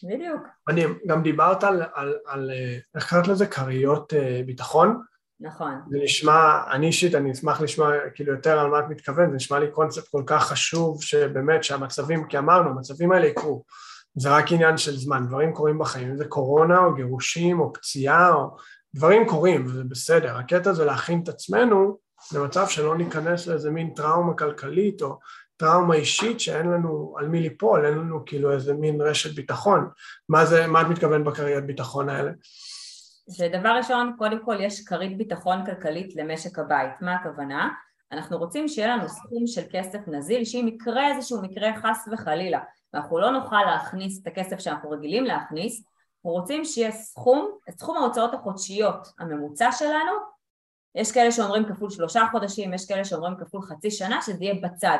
Speaker 2: בדיוק.
Speaker 1: מדהים, גם דיברת על, על, על איך קראת לזה? כריות אה, ביטחון?
Speaker 2: נכון.
Speaker 1: זה נשמע, אני אישית, אני אשמח לשמוע כאילו יותר על מה את מתכוונת, זה נשמע לי קונספט כל כך חשוב שבאמת שהמצבים, כי אמרנו, המצבים האלה יקרו, זה רק עניין של זמן, דברים קורים בחיים, אם זה קורונה או גירושים או פציעה או דברים קורים וזה בסדר, הקטע זה להכין את עצמנו למצב שלא ניכנס לאיזה מין טראומה כלכלית או טראומה אישית שאין לנו על מי ליפול, אין לנו כאילו איזה מין רשת ביטחון. מה זה, מה את מתכוון בכריות ביטחון האלה?
Speaker 2: שדבר ראשון, קודם כל יש כרית ביטחון כלכלית למשק הבית. מה הכוונה? אנחנו רוצים שיהיה לנו סכום של כסף נזיל, שאם יקרה איזשהו מקרה חס וחלילה, ואנחנו לא נוכל להכניס את הכסף שאנחנו רגילים להכניס, אנחנו רוצים שיהיה סכום, את סכום ההוצאות החודשיות הממוצע שלנו, יש כאלה שאומרים כפול שלושה חודשים, יש כאלה שאומרים כפול חצי שנה, שזה יהיה בצד.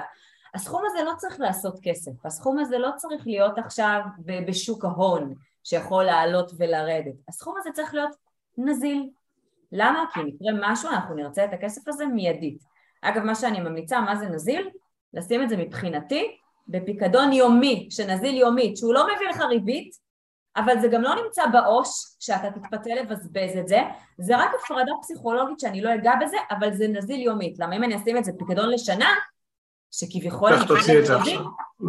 Speaker 2: הסכום הזה לא צריך לעשות כסף, הסכום הזה לא צריך להיות עכשיו בשוק ההון שיכול לעלות ולרדת, הסכום הזה צריך להיות נזיל. למה? כי אם יקרה משהו אנחנו נרצה את הכסף הזה מיידית. אגב, מה שאני ממליצה, מה זה נזיל? לשים את זה מבחינתי בפיקדון יומי, שנזיל יומית, שהוא לא מביא לך ריבית, אבל זה גם לא נמצא בעו"ש שאתה תתפתה לבזבז את זה, זה רק הפרדה פסיכולוגית שאני לא אגע בזה, אבל זה נזיל יומית. למה אם אני אשים את זה פיקדון לשנה, שכביכול
Speaker 1: אני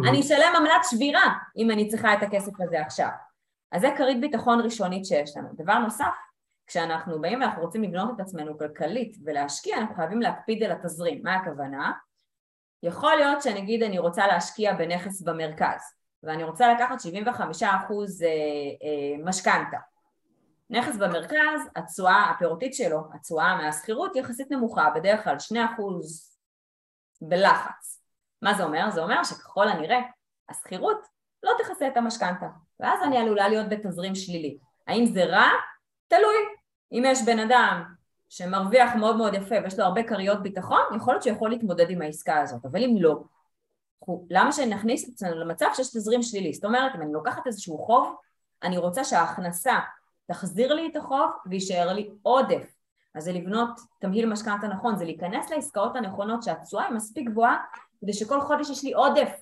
Speaker 2: אני אשלם עמלת שבירה אם אני צריכה את הכסף הזה עכשיו. אז זה כרית ביטחון ראשונית שיש לנו. דבר נוסף, כשאנחנו באים ואנחנו רוצים לבנות את עצמנו כלכלית ולהשקיע, אנחנו חייבים להקפיד על התזרים. מה הכוונה? יכול להיות שנגיד אני רוצה להשקיע בנכס במרכז, ואני רוצה לקחת 75% אה, אה, משכנתה. נכס במרכז, התשואה הפירותית שלו, התשואה מהשכירות יחסית נמוכה, בדרך כלל 2% בלחץ. מה זה אומר? זה אומר שככל הנראה השכירות לא תכסה את המשכנתה, ואז אני עלולה להיות בתזרים שלילי. האם זה רע? תלוי. אם יש בן אדם שמרוויח מאוד מאוד יפה ויש לו הרבה כריות ביטחון, יכול להיות שהוא יכול להתמודד עם העסקה הזאת, אבל אם לא, למה שנכניס את עצמנו למצב שיש תזרים שלילי? זאת אומרת, אם אני לוקחת איזשהו חוב, אני רוצה שההכנסה תחזיר לי את החוב ויישאר לי עודף. אז זה לבנות תמהיל משכנתה נכון, זה להיכנס לעסקאות הנכונות שהתשואה היא מספיק גבוהה כדי שכל חודש יש לי עודף,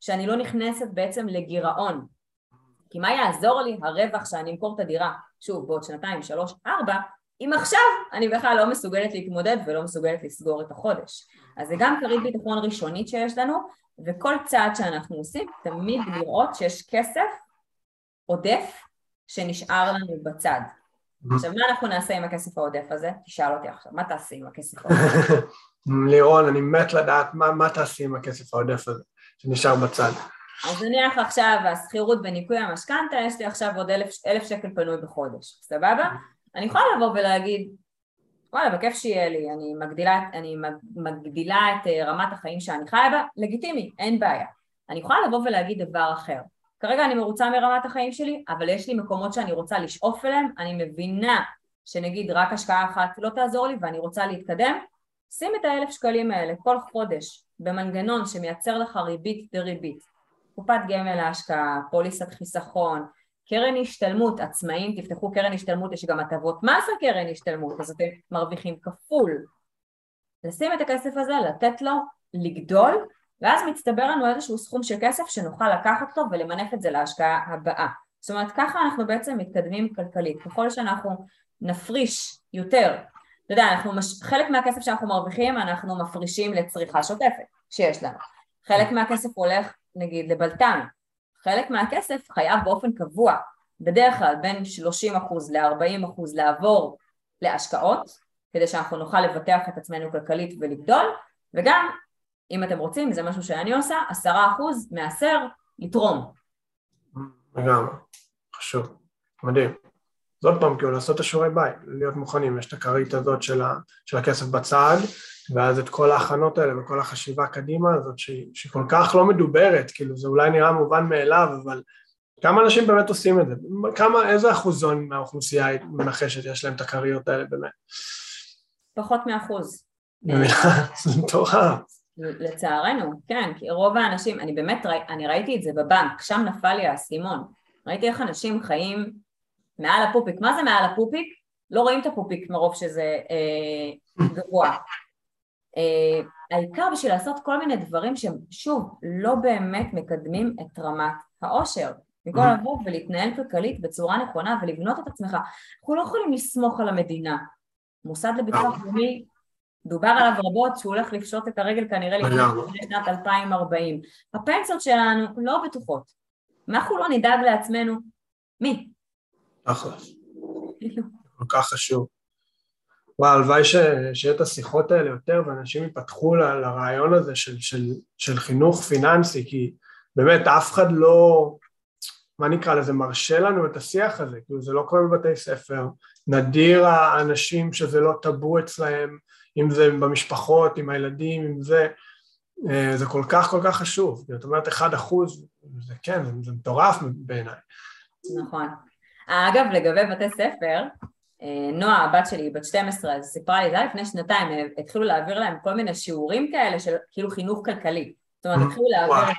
Speaker 2: שאני לא נכנסת בעצם לגירעון. כי מה יעזור לי הרווח שאני אמכור את הדירה, שוב, בעוד שנתיים, שלוש, ארבע, אם עכשיו אני בכלל לא מסוגלת להתמודד ולא מסוגלת לסגור את החודש. אז זה גם כרית ביטחון ראשונית שיש לנו, וכל צעד שאנחנו עושים, תמיד לראות שיש כסף עודף שנשאר לנו בצד. עכשיו, מה אנחנו נעשה עם הכסף העודף הזה? תשאל אותי עכשיו, מה תעשי עם הכסף העודף?
Speaker 1: לירון, אני מת לדעת מה, מה תעשי עם הכסף העודף הזה שנשאר בצד.
Speaker 2: אז נניח עכשיו השכירות בניכוי המשכנתה, יש לי עכשיו עוד אלף, אלף שקל פנוי בחודש, סבבה? אני יכולה לבוא ולהגיד, וואלה, בכיף שיהיה לי, אני מגדילה, אני מגדילה את אה, רמת החיים שאני חיה בה, לגיטימי, אין בעיה. אני יכולה לבוא ולהגיד דבר אחר. כרגע אני מרוצה מרמת החיים שלי, אבל יש לי מקומות שאני רוצה לשאוף אליהם, אני מבינה שנגיד רק השקעה אחת לא תעזור לי ואני רוצה להתקדם, שים את האלף שקלים האלה כל חודש במנגנון שמייצר לך ריבית דריבית, קופת גמל להשקעה, פוליסת חיסכון, קרן השתלמות, עצמאים תפתחו קרן השתלמות, יש גם הטבות מס על השתלמות, אז אתם מרוויחים כפול. לשים את הכסף הזה, לתת לו לגדול, ואז מצטבר לנו איזשהו סכום של כסף שנוכל לקחת אותו ולמנף את זה להשקעה הבאה. זאת אומרת, ככה אנחנו בעצם מתקדמים כלכלית. ככל שאנחנו נפריש יותר, אתה יודע, אנחנו מש... חלק מהכסף שאנחנו מרוויחים אנחנו מפרישים לצריכה שוטפת שיש לנו. חלק מהכסף הולך נגיד לבלת"ם, חלק מהכסף חייב באופן קבוע, בדרך כלל בין 30% ל-40% לעבור להשקעות, כדי שאנחנו נוכל לבטח את עצמנו כלכלית ולגדול, וגם, אם אתם רוצים, זה משהו שאני עושה, 10% מעשר לתרום.
Speaker 1: לגמרי, חשוב, מדהים. עוד פעם, כאילו לעשות את השיעורי בית, להיות מוכנים, יש את הכרית הזאת של, ה, של הכסף בצד, ואז את כל ההכנות האלה וכל החשיבה קדימה הזאת שהיא, שהיא כל כך לא מדוברת, כאילו זה אולי נראה מובן מאליו, אבל כמה אנשים באמת עושים את זה? כמה, איזה אחוזון מהאוכלוסייה מנחשת יש להם את הכריות האלה באמת?
Speaker 2: פחות מאחוז.
Speaker 1: זה מטורף.
Speaker 2: לצערנו, כן, כי רוב האנשים, אני באמת, אני ראיתי את זה בבנק, שם נפל לי האסימון. ראיתי איך אנשים חיים מעל הפופיק. מה זה מעל הפופיק? לא רואים את הפופיק מרוב שזה אה, גבוה. אה, העיקר בשביל לעשות כל מיני דברים שהם שוב לא באמת מקדמים את רמת העושר. במקום mm-hmm. לבוא ולהתנהל כלכלית בצורה נכונה ולבנות את עצמך. אנחנו לא יכולים לסמוך על המדינה. מוסד לביטוח לאומי דובר עליו רבות שהוא הולך לפשוט את הרגל כנראה לפני שנת 2040 הפנסיות שלנו לא בטוחות. אנחנו לא נדאג לעצמנו, מי?
Speaker 1: אחלה. כל כך חשוב. וואו, הלוואי שיהיה את השיחות האלה יותר ואנשים ייפתחו ל, לרעיון הזה של, של, של חינוך פיננסי, כי באמת אף אחד לא, מה נקרא לזה, מרשה לנו את השיח הזה, כאילו זה לא קורה בבתי ספר, נדיר האנשים שזה לא טאבו אצלהם, אם זה במשפחות, עם הילדים, אם זה, אה, זה כל כך כל כך חשוב, זאת אומרת אחד אחוז, זה כן, זה, מטורף בעיניי.
Speaker 2: נכון. אגב, לגבי בתי ספר, נועה, הבת שלי, בת 12, אז סיפרה לי, זה היה לפני שנתיים, התחילו להעביר להם כל מיני שיעורים כאלה של כאילו חינוך כלכלי. זאת אומרת, התחילו להעביר...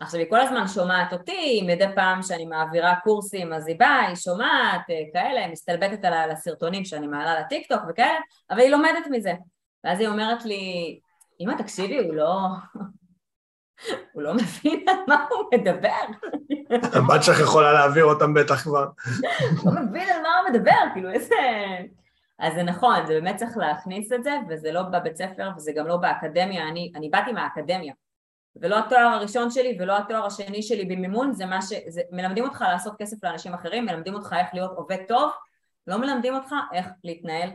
Speaker 2: עכשיו, היא כל הזמן שומעת אותי, מדי פעם שאני מעבירה קורסים, אז היא באה, היא שומעת, אה, כאלה, מסתלבטת על הסרטונים שאני מעלה לטיקטוק וכאלה, אבל היא לומדת מזה. ואז היא אומרת לי, אמא, תקשיבי, הוא לא... הוא לא מבין על מה הוא מדבר.
Speaker 1: הבת שלך יכולה להעביר אותם בטח כבר.
Speaker 2: לא מבין על מה הוא מדבר, כאילו איזה... אז זה נכון, זה באמת צריך להכניס את זה, וזה לא בבית ספר וזה גם לא באקדמיה, אני, אני באתי מהאקדמיה, ולא התואר הראשון שלי ולא התואר השני שלי במימון, זה מה ש... זה, מלמדים אותך לעשות כסף לאנשים אחרים, מלמדים אותך איך להיות עובד טוב, לא מלמדים אותך איך להתנהל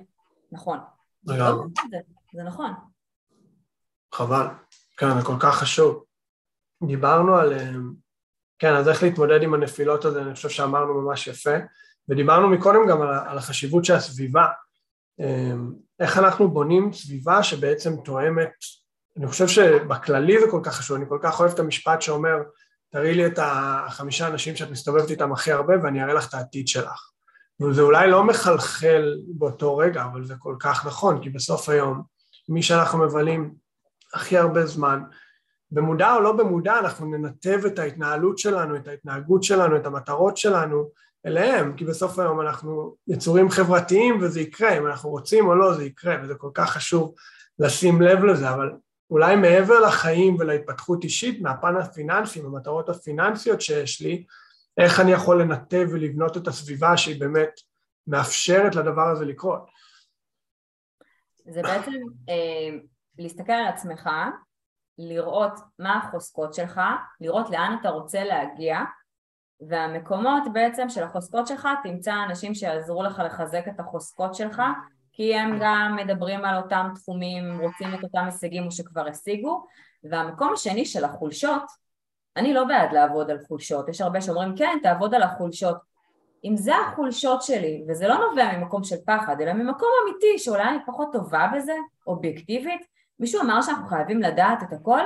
Speaker 2: נכון. זה, זה נכון.
Speaker 1: חבל, כן, זה כל כך חשוב. דיברנו על, אה, כן, אז איך להתמודד עם הנפילות הזה, אני חושב שאמרנו ממש יפה, ודיברנו מקודם גם על החשיבות של הסביבה, אה, איך אנחנו בונים סביבה שבעצם תואמת, אני חושב שבכללי זה כל כך חשוב, אני כל כך אוהב את המשפט שאומר, תראי לי את החמישה אנשים שאת מסתובבת איתם הכי הרבה ואני אראה לך את העתיד שלך. וזה אולי לא מחלחל באותו רגע, אבל זה כל כך נכון, כי בסוף היום, מי שאנחנו מבלים הכי הרבה זמן, במודע או לא במודע אנחנו ננתב את ההתנהלות שלנו, את ההתנהגות שלנו, את המטרות שלנו אליהם, כי בסוף היום אנחנו יצורים חברתיים וזה יקרה, אם אנחנו רוצים או לא זה יקרה, וזה כל כך חשוב לשים לב לזה, אבל אולי מעבר לחיים ולהתפתחות אישית, מהפן הפיננסי, מהמטרות הפיננסיות שיש לי, איך אני יכול לנתב ולבנות את הסביבה שהיא באמת מאפשרת לדבר הזה לקרות.
Speaker 2: זה בעצם אה, להסתכל על עצמך לראות מה החוזקות שלך, לראות לאן אתה רוצה להגיע והמקומות בעצם של החוזקות שלך תמצא אנשים שיעזרו לך לחזק את החוזקות שלך כי הם גם מדברים על אותם תחומים, רוצים את אותם הישגים או שכבר השיגו. והמקום השני של החולשות, אני לא בעד לעבוד על חולשות, יש הרבה שאומרים כן תעבוד על החולשות. אם זה החולשות שלי וזה לא נובע ממקום של פחד אלא ממקום אמיתי שאולי אני פחות טובה בזה, אובייקטיבית מישהו אמר שאנחנו חייבים לדעת את הכל?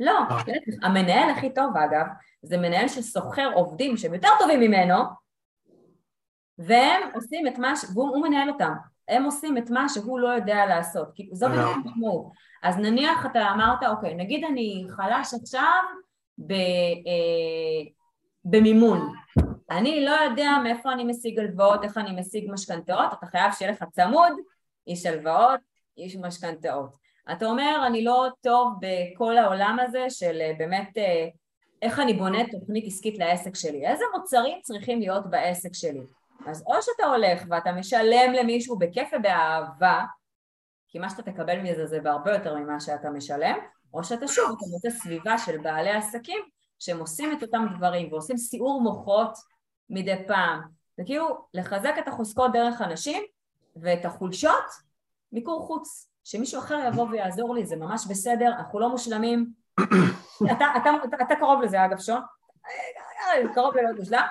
Speaker 2: לא, אה. המנהל הכי טוב אגב, זה מנהל שסוחר עובדים שהם יותר טובים ממנו והם עושים את מה ש... והוא מנהל אותם, הם עושים את מה שהוא לא יודע לעשות, כי זו בדיוק אה. המשמעות. אז נניח אתה אמרת, אוקיי, נגיד אני חלש עכשיו ב, אה, במימון, אני לא יודע מאיפה אני משיג הלוואות, איך אני משיג משכנתאות, אתה חייב שיהיה לך צמוד, איש הלוואות, איש משכנתאות. אתה אומר, אני לא טוב בכל העולם הזה של אה, באמת אה, איך אני בונה תוכנית עסקית לעסק שלי, איזה מוצרים צריכים להיות בעסק שלי. אז או שאתה הולך ואתה משלם למישהו בכיף ובאהבה, כי מה שאתה תקבל מזה זה בהרבה יותר ממה שאתה משלם, או שאתה שוב, אתה מוצא סביבה של בעלי עסקים שהם עושים את אותם דברים ועושים סיעור מוחות מדי פעם. זה כאילו לחזק את החוזקות דרך אנשים ואת החולשות מיקור חוץ. שמישהו אחר יבוא ויעזור לי, זה ממש בסדר, אנחנו לא מושלמים. אתה, אתה, אתה, אתה קרוב לזה אגב, שון, קרוב ללהיות מושלם,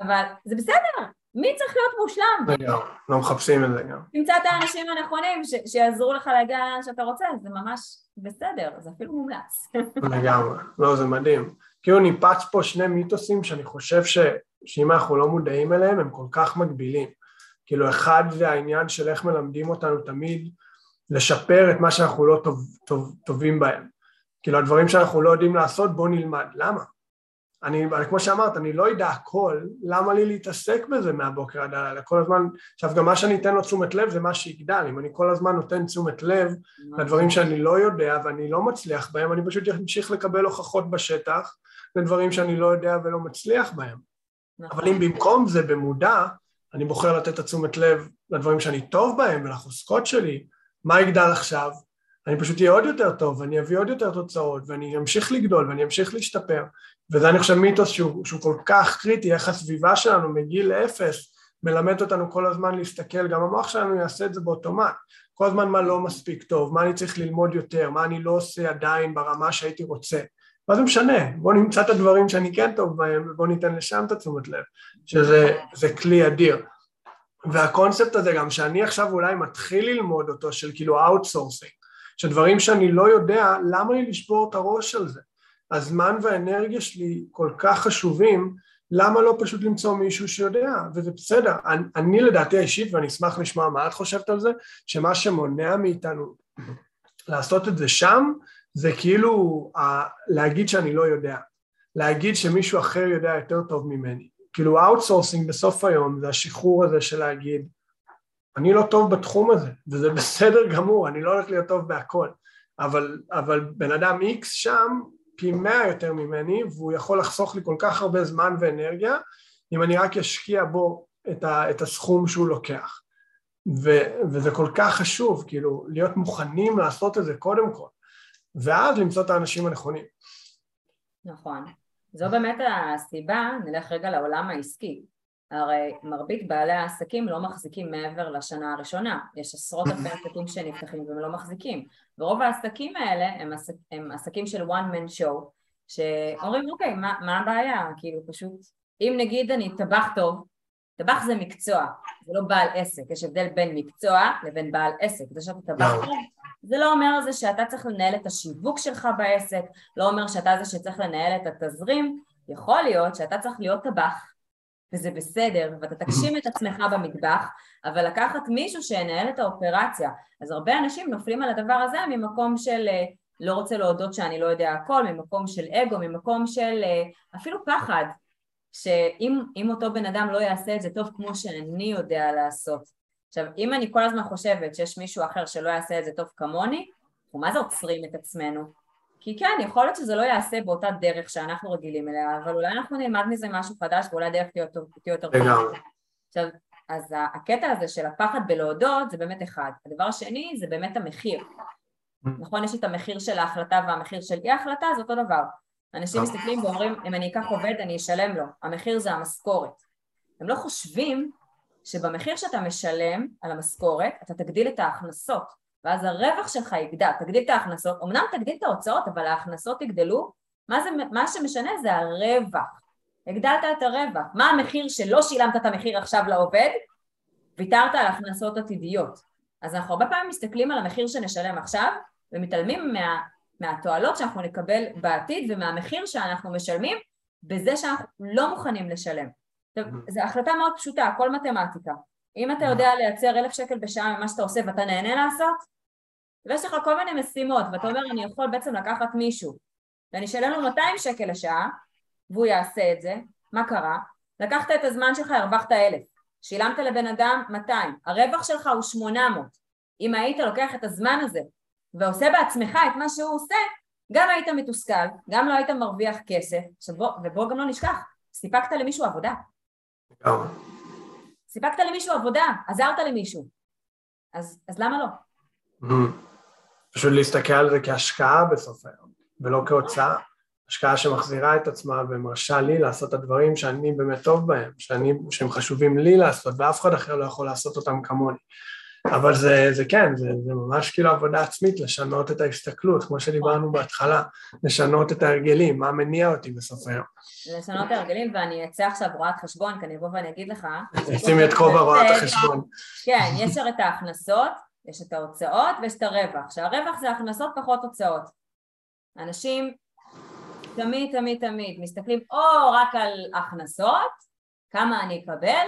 Speaker 2: אבל זה בסדר, מי צריך להיות מושלם?
Speaker 1: לא מחפשים את זה גם.
Speaker 2: תמצא את האנשים הנכונים ש- שיעזרו לך להגיע לאן שאתה רוצה, זה ממש בסדר, זה אפילו מומלץ.
Speaker 1: לגמרי, לא, זה מדהים. כאילו ניפץ פה שני מיתוסים שאני חושב ש... שאם אנחנו לא מודעים אליהם, הם כל כך מגבילים. כאילו, אחד זה העניין של איך מלמדים אותנו תמיד לשפר את מה שאנחנו לא טוב, טוב, טובים בהם. כאילו הדברים שאנחנו לא יודעים לעשות בואו נלמד, למה? אני, כמו שאמרת, אני לא יודע הכל, למה לי להתעסק בזה מהבוקר עד הלילה? כל הזמן, עכשיו גם מה שאני אתן לו תשומת לב זה מה שיגדל, אם אני כל הזמן נותן תשומת לב לדברים שאני לא יודע ואני לא מצליח בהם, אני פשוט אמשיך לקבל הוכחות בשטח לדברים שאני לא יודע ולא מצליח בהם. נכון. אבל אם במקום זה במודע, אני בוחר לתת את התשומת לב לדברים שאני טוב בהם ולחוזקות שלי, מה יגדל עכשיו? אני פשוט אהיה עוד יותר טוב, ואני אביא עוד יותר תוצאות, ואני אמשיך לגדול, ואני אמשיך להשתפר. וזה אני חושב מיתוס שהוא, שהוא כל כך קריטי, איך הסביבה שלנו מגיל אפס מלמד אותנו כל הזמן להסתכל, גם המוח שלנו יעשה את זה באוטומט. כל הזמן מה לא מספיק טוב, מה אני צריך ללמוד יותר, מה אני לא עושה עדיין ברמה שהייתי רוצה. מה זה משנה? בוא נמצא את הדברים שאני כן טוב בהם ובוא ניתן לשם את התשומת לב, שזה כלי אדיר. והקונספט הזה גם שאני עכשיו אולי מתחיל ללמוד אותו של כאילו outsourcing, שדברים שאני לא יודע, למה לי לשבור את הראש על זה? הזמן והאנרגיה שלי כל כך חשובים, למה לא פשוט למצוא מישהו שיודע? וזה בסדר. אני, אני לדעתי האישית, ואני אשמח לשמוע מה את חושבת על זה, שמה שמונע מאיתנו לעשות את זה שם, זה כאילו ה, להגיד שאני לא יודע. להגיד שמישהו אחר יודע יותר טוב ממני. כאילו outsourcing בסוף היום זה השחרור הזה של להגיד אני לא טוב בתחום הזה, וזה בסדר גמור, אני לא הולך להיות טוב בהכל, אבל, אבל בן אדם איקס שם פי מאה יותר ממני, והוא יכול לחסוך לי כל כך הרבה זמן ואנרגיה, אם אני רק אשקיע בו את, ה, את הסכום שהוא לוקח. ו, וזה כל כך חשוב, כאילו, להיות מוכנים לעשות את זה קודם כל, ואז למצוא את האנשים הנכונים.
Speaker 2: נכון. זו באמת הסיבה, נלך רגע לעולם העסקי. הרי מרבית בעלי העסקים לא מחזיקים מעבר לשנה הראשונה, יש עשרות אלפי עסקים שנפתחים והם לא מחזיקים, ורוב העסקים האלה הם, עסק, הם עסקים של one man show, שאומרים אוקיי, מה, מה הבעיה? כאילו פשוט, אם נגיד אני טבח טוב, טבח זה מקצוע, זה לא בעל עסק, יש הבדל בין מקצוע לבין בעל עסק, זה שאתה טבח טוב, זה לא אומר זה שאתה צריך לנהל את השיווק שלך בעסק, לא אומר שאתה זה שצריך לנהל את התזרים, יכול להיות שאתה צריך להיות טבח וזה בסדר, ואתה תגשים את עצמך במטבח, אבל לקחת מישהו שינהל את האופרציה. אז הרבה אנשים נופלים על הדבר הזה ממקום של אה, לא רוצה להודות שאני לא יודע הכל, ממקום של אגו, ממקום של אה, אפילו פחד, שאם אותו בן אדם לא יעשה את זה טוב כמו שאני יודע לעשות. עכשיו, אם אני כל הזמן חושבת שיש מישהו אחר שלא יעשה את זה טוב כמוני, אנחנו מה זה עוצרים את עצמנו? כי כן, יכול להיות שזה לא יעשה באותה דרך שאנחנו רגילים אליה, אבל אולי אנחנו נלמד מזה משהו חדש ואולי הדרך תהיה יותר טובה. עכשיו, אז הקטע הזה של הפחד בלהודות זה באמת אחד. הדבר השני זה באמת המחיר. נכון, יש את המחיר של ההחלטה והמחיר של אי ההחלטה, זה אותו דבר. אנשים מסתכלים ואומרים, אם אני אקח עובד אני אשלם לו, המחיר זה המשכורת. הם לא חושבים שבמחיר שאתה משלם על המשכורת, אתה תגדיל את ההכנסות. ואז הרווח שלך יגדל, תגדיל את ההכנסות, אמנם תגדיל את ההוצאות אבל ההכנסות יגדלו, מה, זה, מה שמשנה זה הרווח, הגדלת את הרווח, מה המחיר שלא שילמת את המחיר עכשיו לעובד, ויתרת על הכנסות עתידיות, אז אנחנו הרבה פעמים מסתכלים על המחיר שנשלם עכשיו ומתעלמים מה, מהתועלות שאנחנו נקבל בעתיד ומהמחיר שאנחנו משלמים בזה שאנחנו לא מוכנים לשלם. זו החלטה מאוד פשוטה, הכל מתמטיקה. אם אתה יודע לייצר אלף שקל בשעה ממה שאתה עושה ואתה נהנה לעשות, ויש לך כל מיני משימות, ואתה אומר אני יכול בעצם לקחת מישהו ואני אשלם לו 200 שקל לשעה והוא יעשה את זה, מה קרה? לקחת את הזמן שלך, הרווחת אלף, שילמת לבן אדם 200, הרווח שלך הוא 800, אם היית לוקח את הזמן הזה ועושה בעצמך את מה שהוא עושה, גם היית מתוסכל, גם לא היית מרוויח כסף, שבוא, ובוא גם לא נשכח, סיפקת למישהו עבודה. סיפקת למישהו עבודה, עזרת למישהו, אז, אז למה לא?
Speaker 1: פשוט להסתכל על זה כהשקעה בסוף היום, ולא כהוצאה. השקעה שמחזירה את עצמה ומרשה לי לעשות את הדברים שאני באמת טוב בהם, שאני, שהם חשובים לי לעשות, ואף אחד אחר לא יכול לעשות אותם כמוני. אבל זה, זה כן, זה, זה ממש כאילו עבודה עצמית, לשנות את ההסתכלות, כמו שדיברנו בהתחלה, לשנות את ההרגלים, מה מניע אותי בסוף היום.
Speaker 2: לשנות את ההרגלים, ואני אצא עכשיו רואת חשבון, כי אני אבוא ואני אגיד לך...
Speaker 1: שימי את כובע רואת החשבון.
Speaker 2: כן, יש את ההכנסות, יש את ההוצאות ויש את הרווח. שהרווח זה הכנסות פחות הוצאות. אנשים תמיד תמיד תמיד מסתכלים או רק על הכנסות, כמה אני אקבל,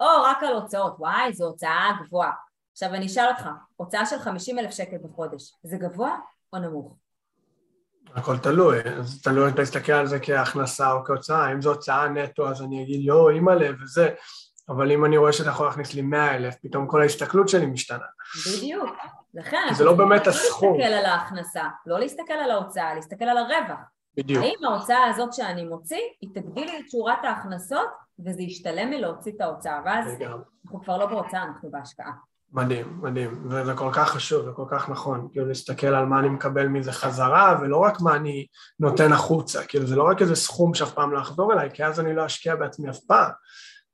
Speaker 2: או רק על הוצאות, וואי, זו הוצאה גבוהה. עכשיו אני אשאל אותך, הוצאה של 50 אלף שקל בחודש, זה גבוה או נמוך?
Speaker 1: הכל תלוי, אז תלוי אם אתה מסתכל על זה כהכנסה או כהוצאה, אם זו הוצאה נטו אז אני אגיד יואו אימא'לה וזה, אבל אם אני רואה שאתה יכול להכניס לי 100 אלף, פתאום כל ההסתכלות שלי משתנה.
Speaker 2: בדיוק, לכן,
Speaker 1: זה לא באמת הסכום.
Speaker 2: לא להסתכל על ההכנסה, לא להסתכל על ההוצאה, להסתכל על הרווח.
Speaker 1: בדיוק.
Speaker 2: האם ההוצאה הזאת שאני מוציא, היא תגדיל לי את שורת ההכנסות וזה ישתלם לי להוציא את ההוצאה, ואז אנחנו כבר לא בהוצאה, אנחנו בהשקעה.
Speaker 1: מדהים, מדהים, וזה כל כך חשוב, זה כל כך נכון, כאילו להסתכל על מה אני מקבל מזה חזרה, ולא רק מה אני נותן החוצה, כאילו זה לא רק איזה סכום שאף פעם לא יחזור אליי, כי אז אני לא אשקיע בעצמי אף פעם,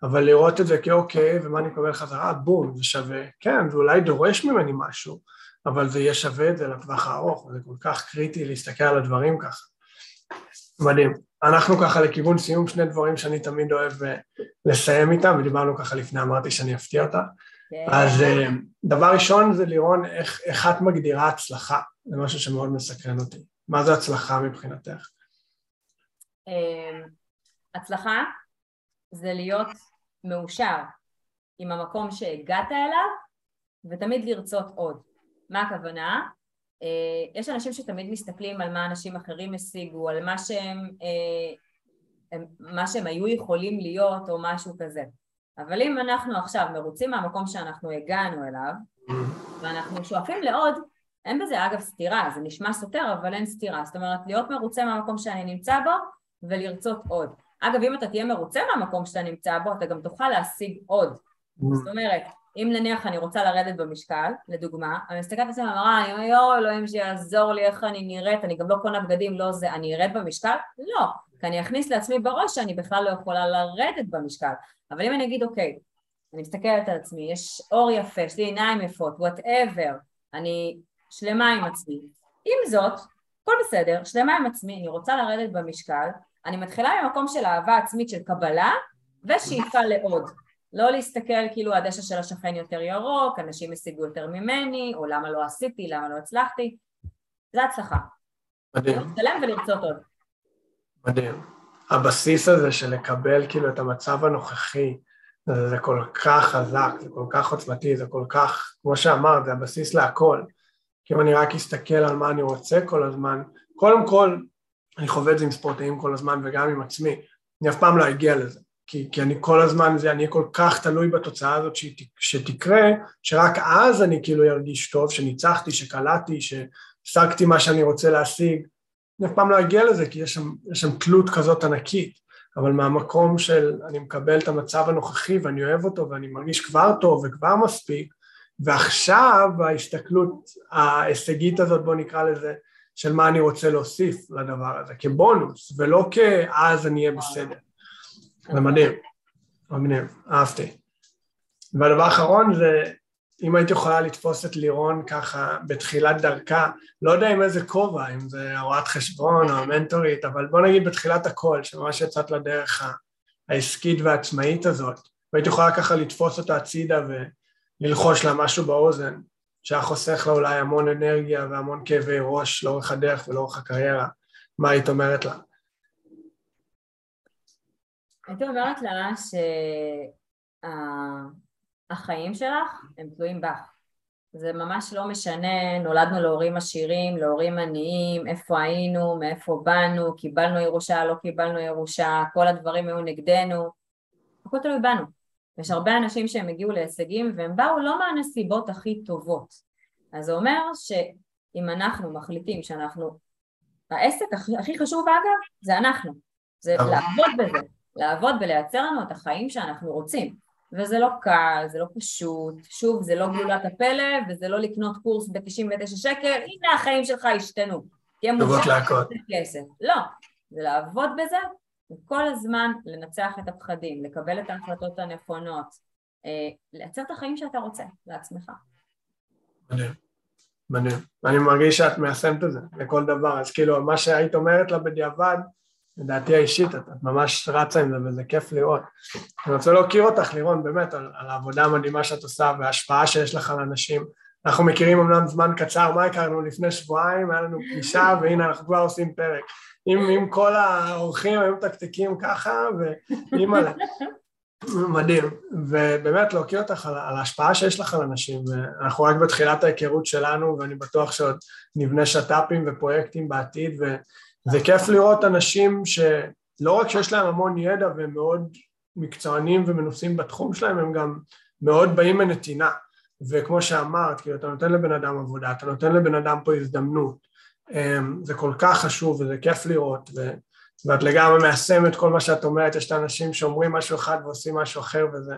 Speaker 1: אבל לראות את זה כאוקיי, ומה אני מקבל חזרה, בום, זה שווה, כן, זה אולי דורש ממני משהו, אבל זה יהיה שווה את זה לטווח הארוך, וזה כל כך קריטי להסתכל על הדברים ככה. מדהים. אנחנו ככה לכיוון סיום, שני דברים שאני תמיד אוהב אה, לסיים איתם, ודיברנו ככה לפני, אמרתי שאני אפתיע אותה. כן. אז אה, דבר ראשון זה לירון, איך, איך את מגדירה הצלחה? זה משהו שמאוד מסקרן אותי. מה זה הצלחה מבחינתך?
Speaker 2: אמ, הצלחה זה להיות מאושר עם המקום שהגעת אליו ותמיד לרצות עוד. מה הכוונה? אה, יש אנשים שתמיד מסתכלים על מה אנשים אחרים השיגו, על מה שהם, אה, מה שהם היו יכולים להיות או משהו כזה. אבל אם אנחנו עכשיו מרוצים מהמקום שאנחנו הגענו אליו, ואנחנו שואפים לעוד, אין בזה אגב סתירה, זה נשמע סותר אבל אין סתירה, זאת אומרת להיות מרוצה מהמקום שאני נמצא בו ולרצות עוד. אגב אם אתה תהיה מרוצה מהמקום שאתה נמצא בו אתה גם תוכל להשיג עוד, זאת אומרת אם נניח אני רוצה לרדת במשקל, לדוגמה, אני מסתכלת על עצמי אני אומר יואו אלוהים שיעזור לי איך אני נראית, אני גם לא קונה בגדים, לא זה, אני ארד במשקל? לא, כי אני אכניס לעצמי בראש שאני בכלל לא יכולה לרדת במשקל, אבל אם אני אגיד אוקיי, אני מסתכלת על עצמי, יש עור יפה, יש לי עיניים יפות, whatever, אני שלמה עם עצמי, עם זאת, הכל בסדר, שלמה עם עצמי, אני רוצה לרדת במשקל, אני מתחילה ממקום של אהבה עצמית של קבלה ושאיפה לעוד לא להסתכל כאילו הדשא של השכן יותר ירוק, אנשים השיגו יותר ממני, או למה לא עשיתי, למה לא הצלחתי, זה הצלחה. מדהים. להצטלם ולרצות עוד.
Speaker 1: מדהים. הבסיס הזה של לקבל כאילו את המצב הנוכחי, זה, זה כל כך חזק, זה כל כך עוצמתי, זה כל כך, כמו שאמרת, זה הבסיס להכל. כי אם אני רק אסתכל על מה אני רוצה כל הזמן, קודם כל, אני חווה את זה עם ספורטאים כל הזמן וגם עם עצמי, אני אף פעם לא אגיע לזה. כי, כי אני כל הזמן, זה, אני כל כך תלוי בתוצאה הזאת שת, שתקרה, שרק אז אני כאילו ארגיש טוב, שניצחתי, שקלעתי, שהשגתי מה שאני רוצה להשיג. אני אף פעם לא אגיע לזה, כי יש שם, יש שם תלות כזאת ענקית, אבל מהמקום של אני מקבל את המצב הנוכחי ואני אוהב אותו ואני מרגיש כבר טוב וכבר מספיק, ועכשיו ההסתכלות ההישגית הזאת, בוא נקרא לזה, של מה אני רוצה להוסיף לדבר הזה, כבונוס, ולא כאז אני אהיה בסדר. זה מדהים, מגניב, אהבתי. והדבר האחרון זה, אם היית יכולה לתפוס את לירון ככה בתחילת דרכה, לא יודע עם איזה כובע, אם זה הוראת חשבון או המנטורית, אבל בוא נגיד בתחילת הכל, שממש יצאת לדרך העסקית והעצמאית הזאת, והיית יכולה ככה לתפוס אותה הצידה וללחוש לה משהו באוזן, שהיה חוסך לה אולי המון אנרגיה והמון כאבי ראש לאורך הדרך ולאורך הקריירה, מה היית אומרת לה?
Speaker 2: הייתי אומרת לה שהחיים שלך הם תלויים בך. זה ממש לא משנה, נולדנו להורים עשירים, להורים עניים, איפה היינו, מאיפה באנו, קיבלנו ירושה, לא קיבלנו ירושה, כל הדברים היו נגדנו, הכל תלוי בנו. יש הרבה אנשים שהם הגיעו להישגים והם באו לא מהנסיבות הכי טובות. אז זה אומר שאם אנחנו מחליטים שאנחנו, העסק הכי, הכי חשוב אגב זה אנחנו, זה לעבוד בזה, לעבוד ולייצר לנו את החיים שאנחנו רוצים וזה לא קל, זה לא פשוט, שוב זה לא גלולת הפלא וזה לא לקנות קורס ב-99 שקל, הנה החיים שלך השתנו,
Speaker 1: תהיה מוזר
Speaker 2: כסף, לא, זה לעבוד בזה וכל הזמן לנצח את הפחדים, לקבל את ההחלטות הנכונות, אה, לייצר את החיים שאתה רוצה לעצמך.
Speaker 1: מדהים, מדהים, ואני מרגיש שאת מיישמת את זה לכל דבר, אז כאילו מה שהיית אומרת לה בדיעבד לדעתי האישית, את, ממש רצה עם זה וזה כיף לראות. אני רוצה להוקיר אותך, לירון, באמת, על, על העבודה המדהימה שאת עושה וההשפעה שיש לך על אנשים. אנחנו מכירים אמנם זמן קצר, מה הכרנו? לפני שבועיים היה לנו פגישה והנה אנחנו כבר עושים פרק. עם, עם כל האורחים היו מתקתקים ככה, ואימא'לה. מדהים, ובאמת להוקיר אותך על, על ההשפעה שיש לך על אנשים, ואנחנו רק בתחילת ההיכרות שלנו, ואני בטוח שעוד נבנה שת"פים ופרויקטים בעתיד, ו... זה כיף לראות אנשים שלא רק שיש להם המון ידע והם מאוד מקצוענים ומנוסים בתחום שלהם, הם גם מאוד באים מנתינה. וכמו שאמרת, כאילו אתה נותן לבן אדם עבודה, אתה נותן לבן אדם פה הזדמנות. אמ, זה כל כך חשוב וזה כיף לראות, ואת לגמרי מיישם את כל מה שאת אומרת, יש את האנשים שאומרים משהו אחד ועושים משהו אחר וזה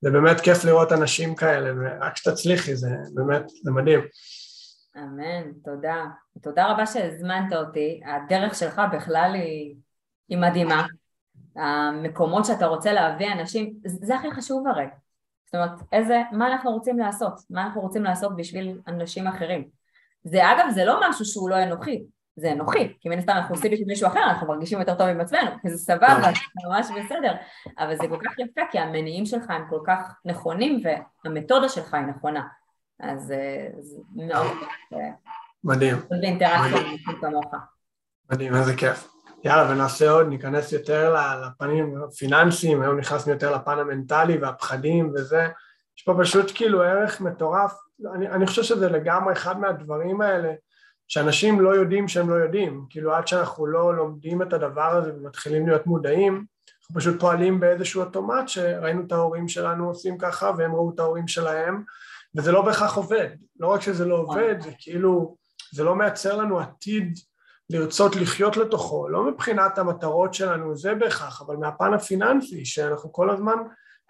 Speaker 1: זה באמת כיף לראות אנשים כאלה, ורק שתצליחי, זה באמת, זה מדהים.
Speaker 2: אמן, תודה. תודה רבה שהזמנת אותי. הדרך שלך בכלל היא, היא מדהימה. המקומות שאתה רוצה להביא אנשים, זה הכי חשוב הרי. זאת אומרת, איזה, מה אנחנו רוצים לעשות? מה אנחנו רוצים לעשות בשביל אנשים אחרים? זה אגב, זה לא משהו שהוא לא אנוכי, זה אנוכי, כי מן הסתם אנחנו עושים בשביל מישהו אחר, אנחנו מרגישים יותר טוב עם עצמנו, זה סבבה, זה ממש בסדר, אבל זה כל כך יפה, כי המניעים שלך הם כל כך נכונים, והמתודה שלך היא נכונה. אז אה, זה מאוד...
Speaker 1: מדהים.
Speaker 2: זה אינטראקציה כמוך.
Speaker 1: מדהים, איזה כיף. יאללה, ונעשה עוד, ניכנס יותר לפנים הפיננסיים, היום נכנסנו יותר לפן המנטלי והפחדים וזה. יש פה פשוט כאילו ערך מטורף. אני, אני חושב שזה לגמרי אחד מהדברים האלה שאנשים לא יודעים שהם לא יודעים. כאילו עד שאנחנו לא לומדים את הדבר הזה ומתחילים להיות מודעים, אנחנו פשוט פועלים באיזשהו אוטומט שראינו את ההורים שלנו עושים ככה והם ראו את ההורים שלהם, וזה לא בהכרח עובד. לא רק שזה לא עובד, זה כאילו, זה לא מייצר לנו עתיד לרצות לחיות לתוכו, לא מבחינת המטרות שלנו, זה בהכרח, אבל מהפן הפיננסי, שאנחנו כל הזמן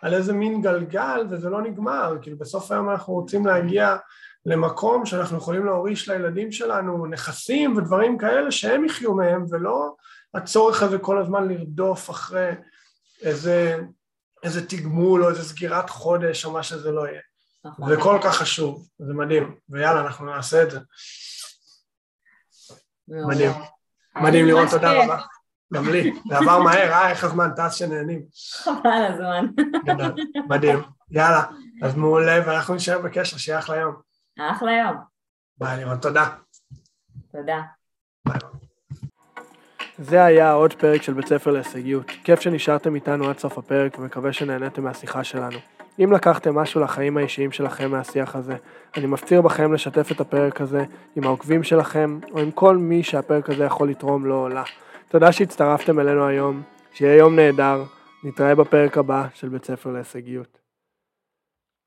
Speaker 1: על איזה מין גלגל וזה לא נגמר, כאילו בסוף היום אנחנו רוצים להגיע למקום שאנחנו יכולים להוריש לילדים שלנו נכסים ודברים כאלה שהם יחיו מהם ולא הצורך הזה כל הזמן לרדוף אחרי איזה, איזה תגמול או איזה סגירת חודש או מה שזה לא יהיה. נכון. זה כל כך חשוב, זה מדהים, ויאללה אנחנו נעשה את זה. מדהים. מדהים לראות, תודה רבה. גם לי, זה עבר מהר, אה, איך הזמן טס שנהנים.
Speaker 2: חבל הזמן.
Speaker 1: מדהים. יאללה, אז מעולה, ואנחנו נשאר בקשר, שיהיה אחלה יום.
Speaker 2: אחלה יום.
Speaker 1: ביי, לירון, תודה.
Speaker 2: תודה.
Speaker 1: זה היה עוד פרק של בית ספר להישגיות. כיף שנשארתם איתנו עד סוף הפרק ומקווה שנהניתם מהשיחה שלנו. אם לקחתם משהו לחיים האישיים שלכם מהשיח הזה, אני מפציר בכם לשתף את הפרק הזה עם העוקבים שלכם, או עם כל מי שהפרק הזה יכול לתרום לו או לה. תודה שהצטרפתם אלינו היום, שיהיה יום נהדר, נתראה בפרק הבא של בית ספר להישגיות.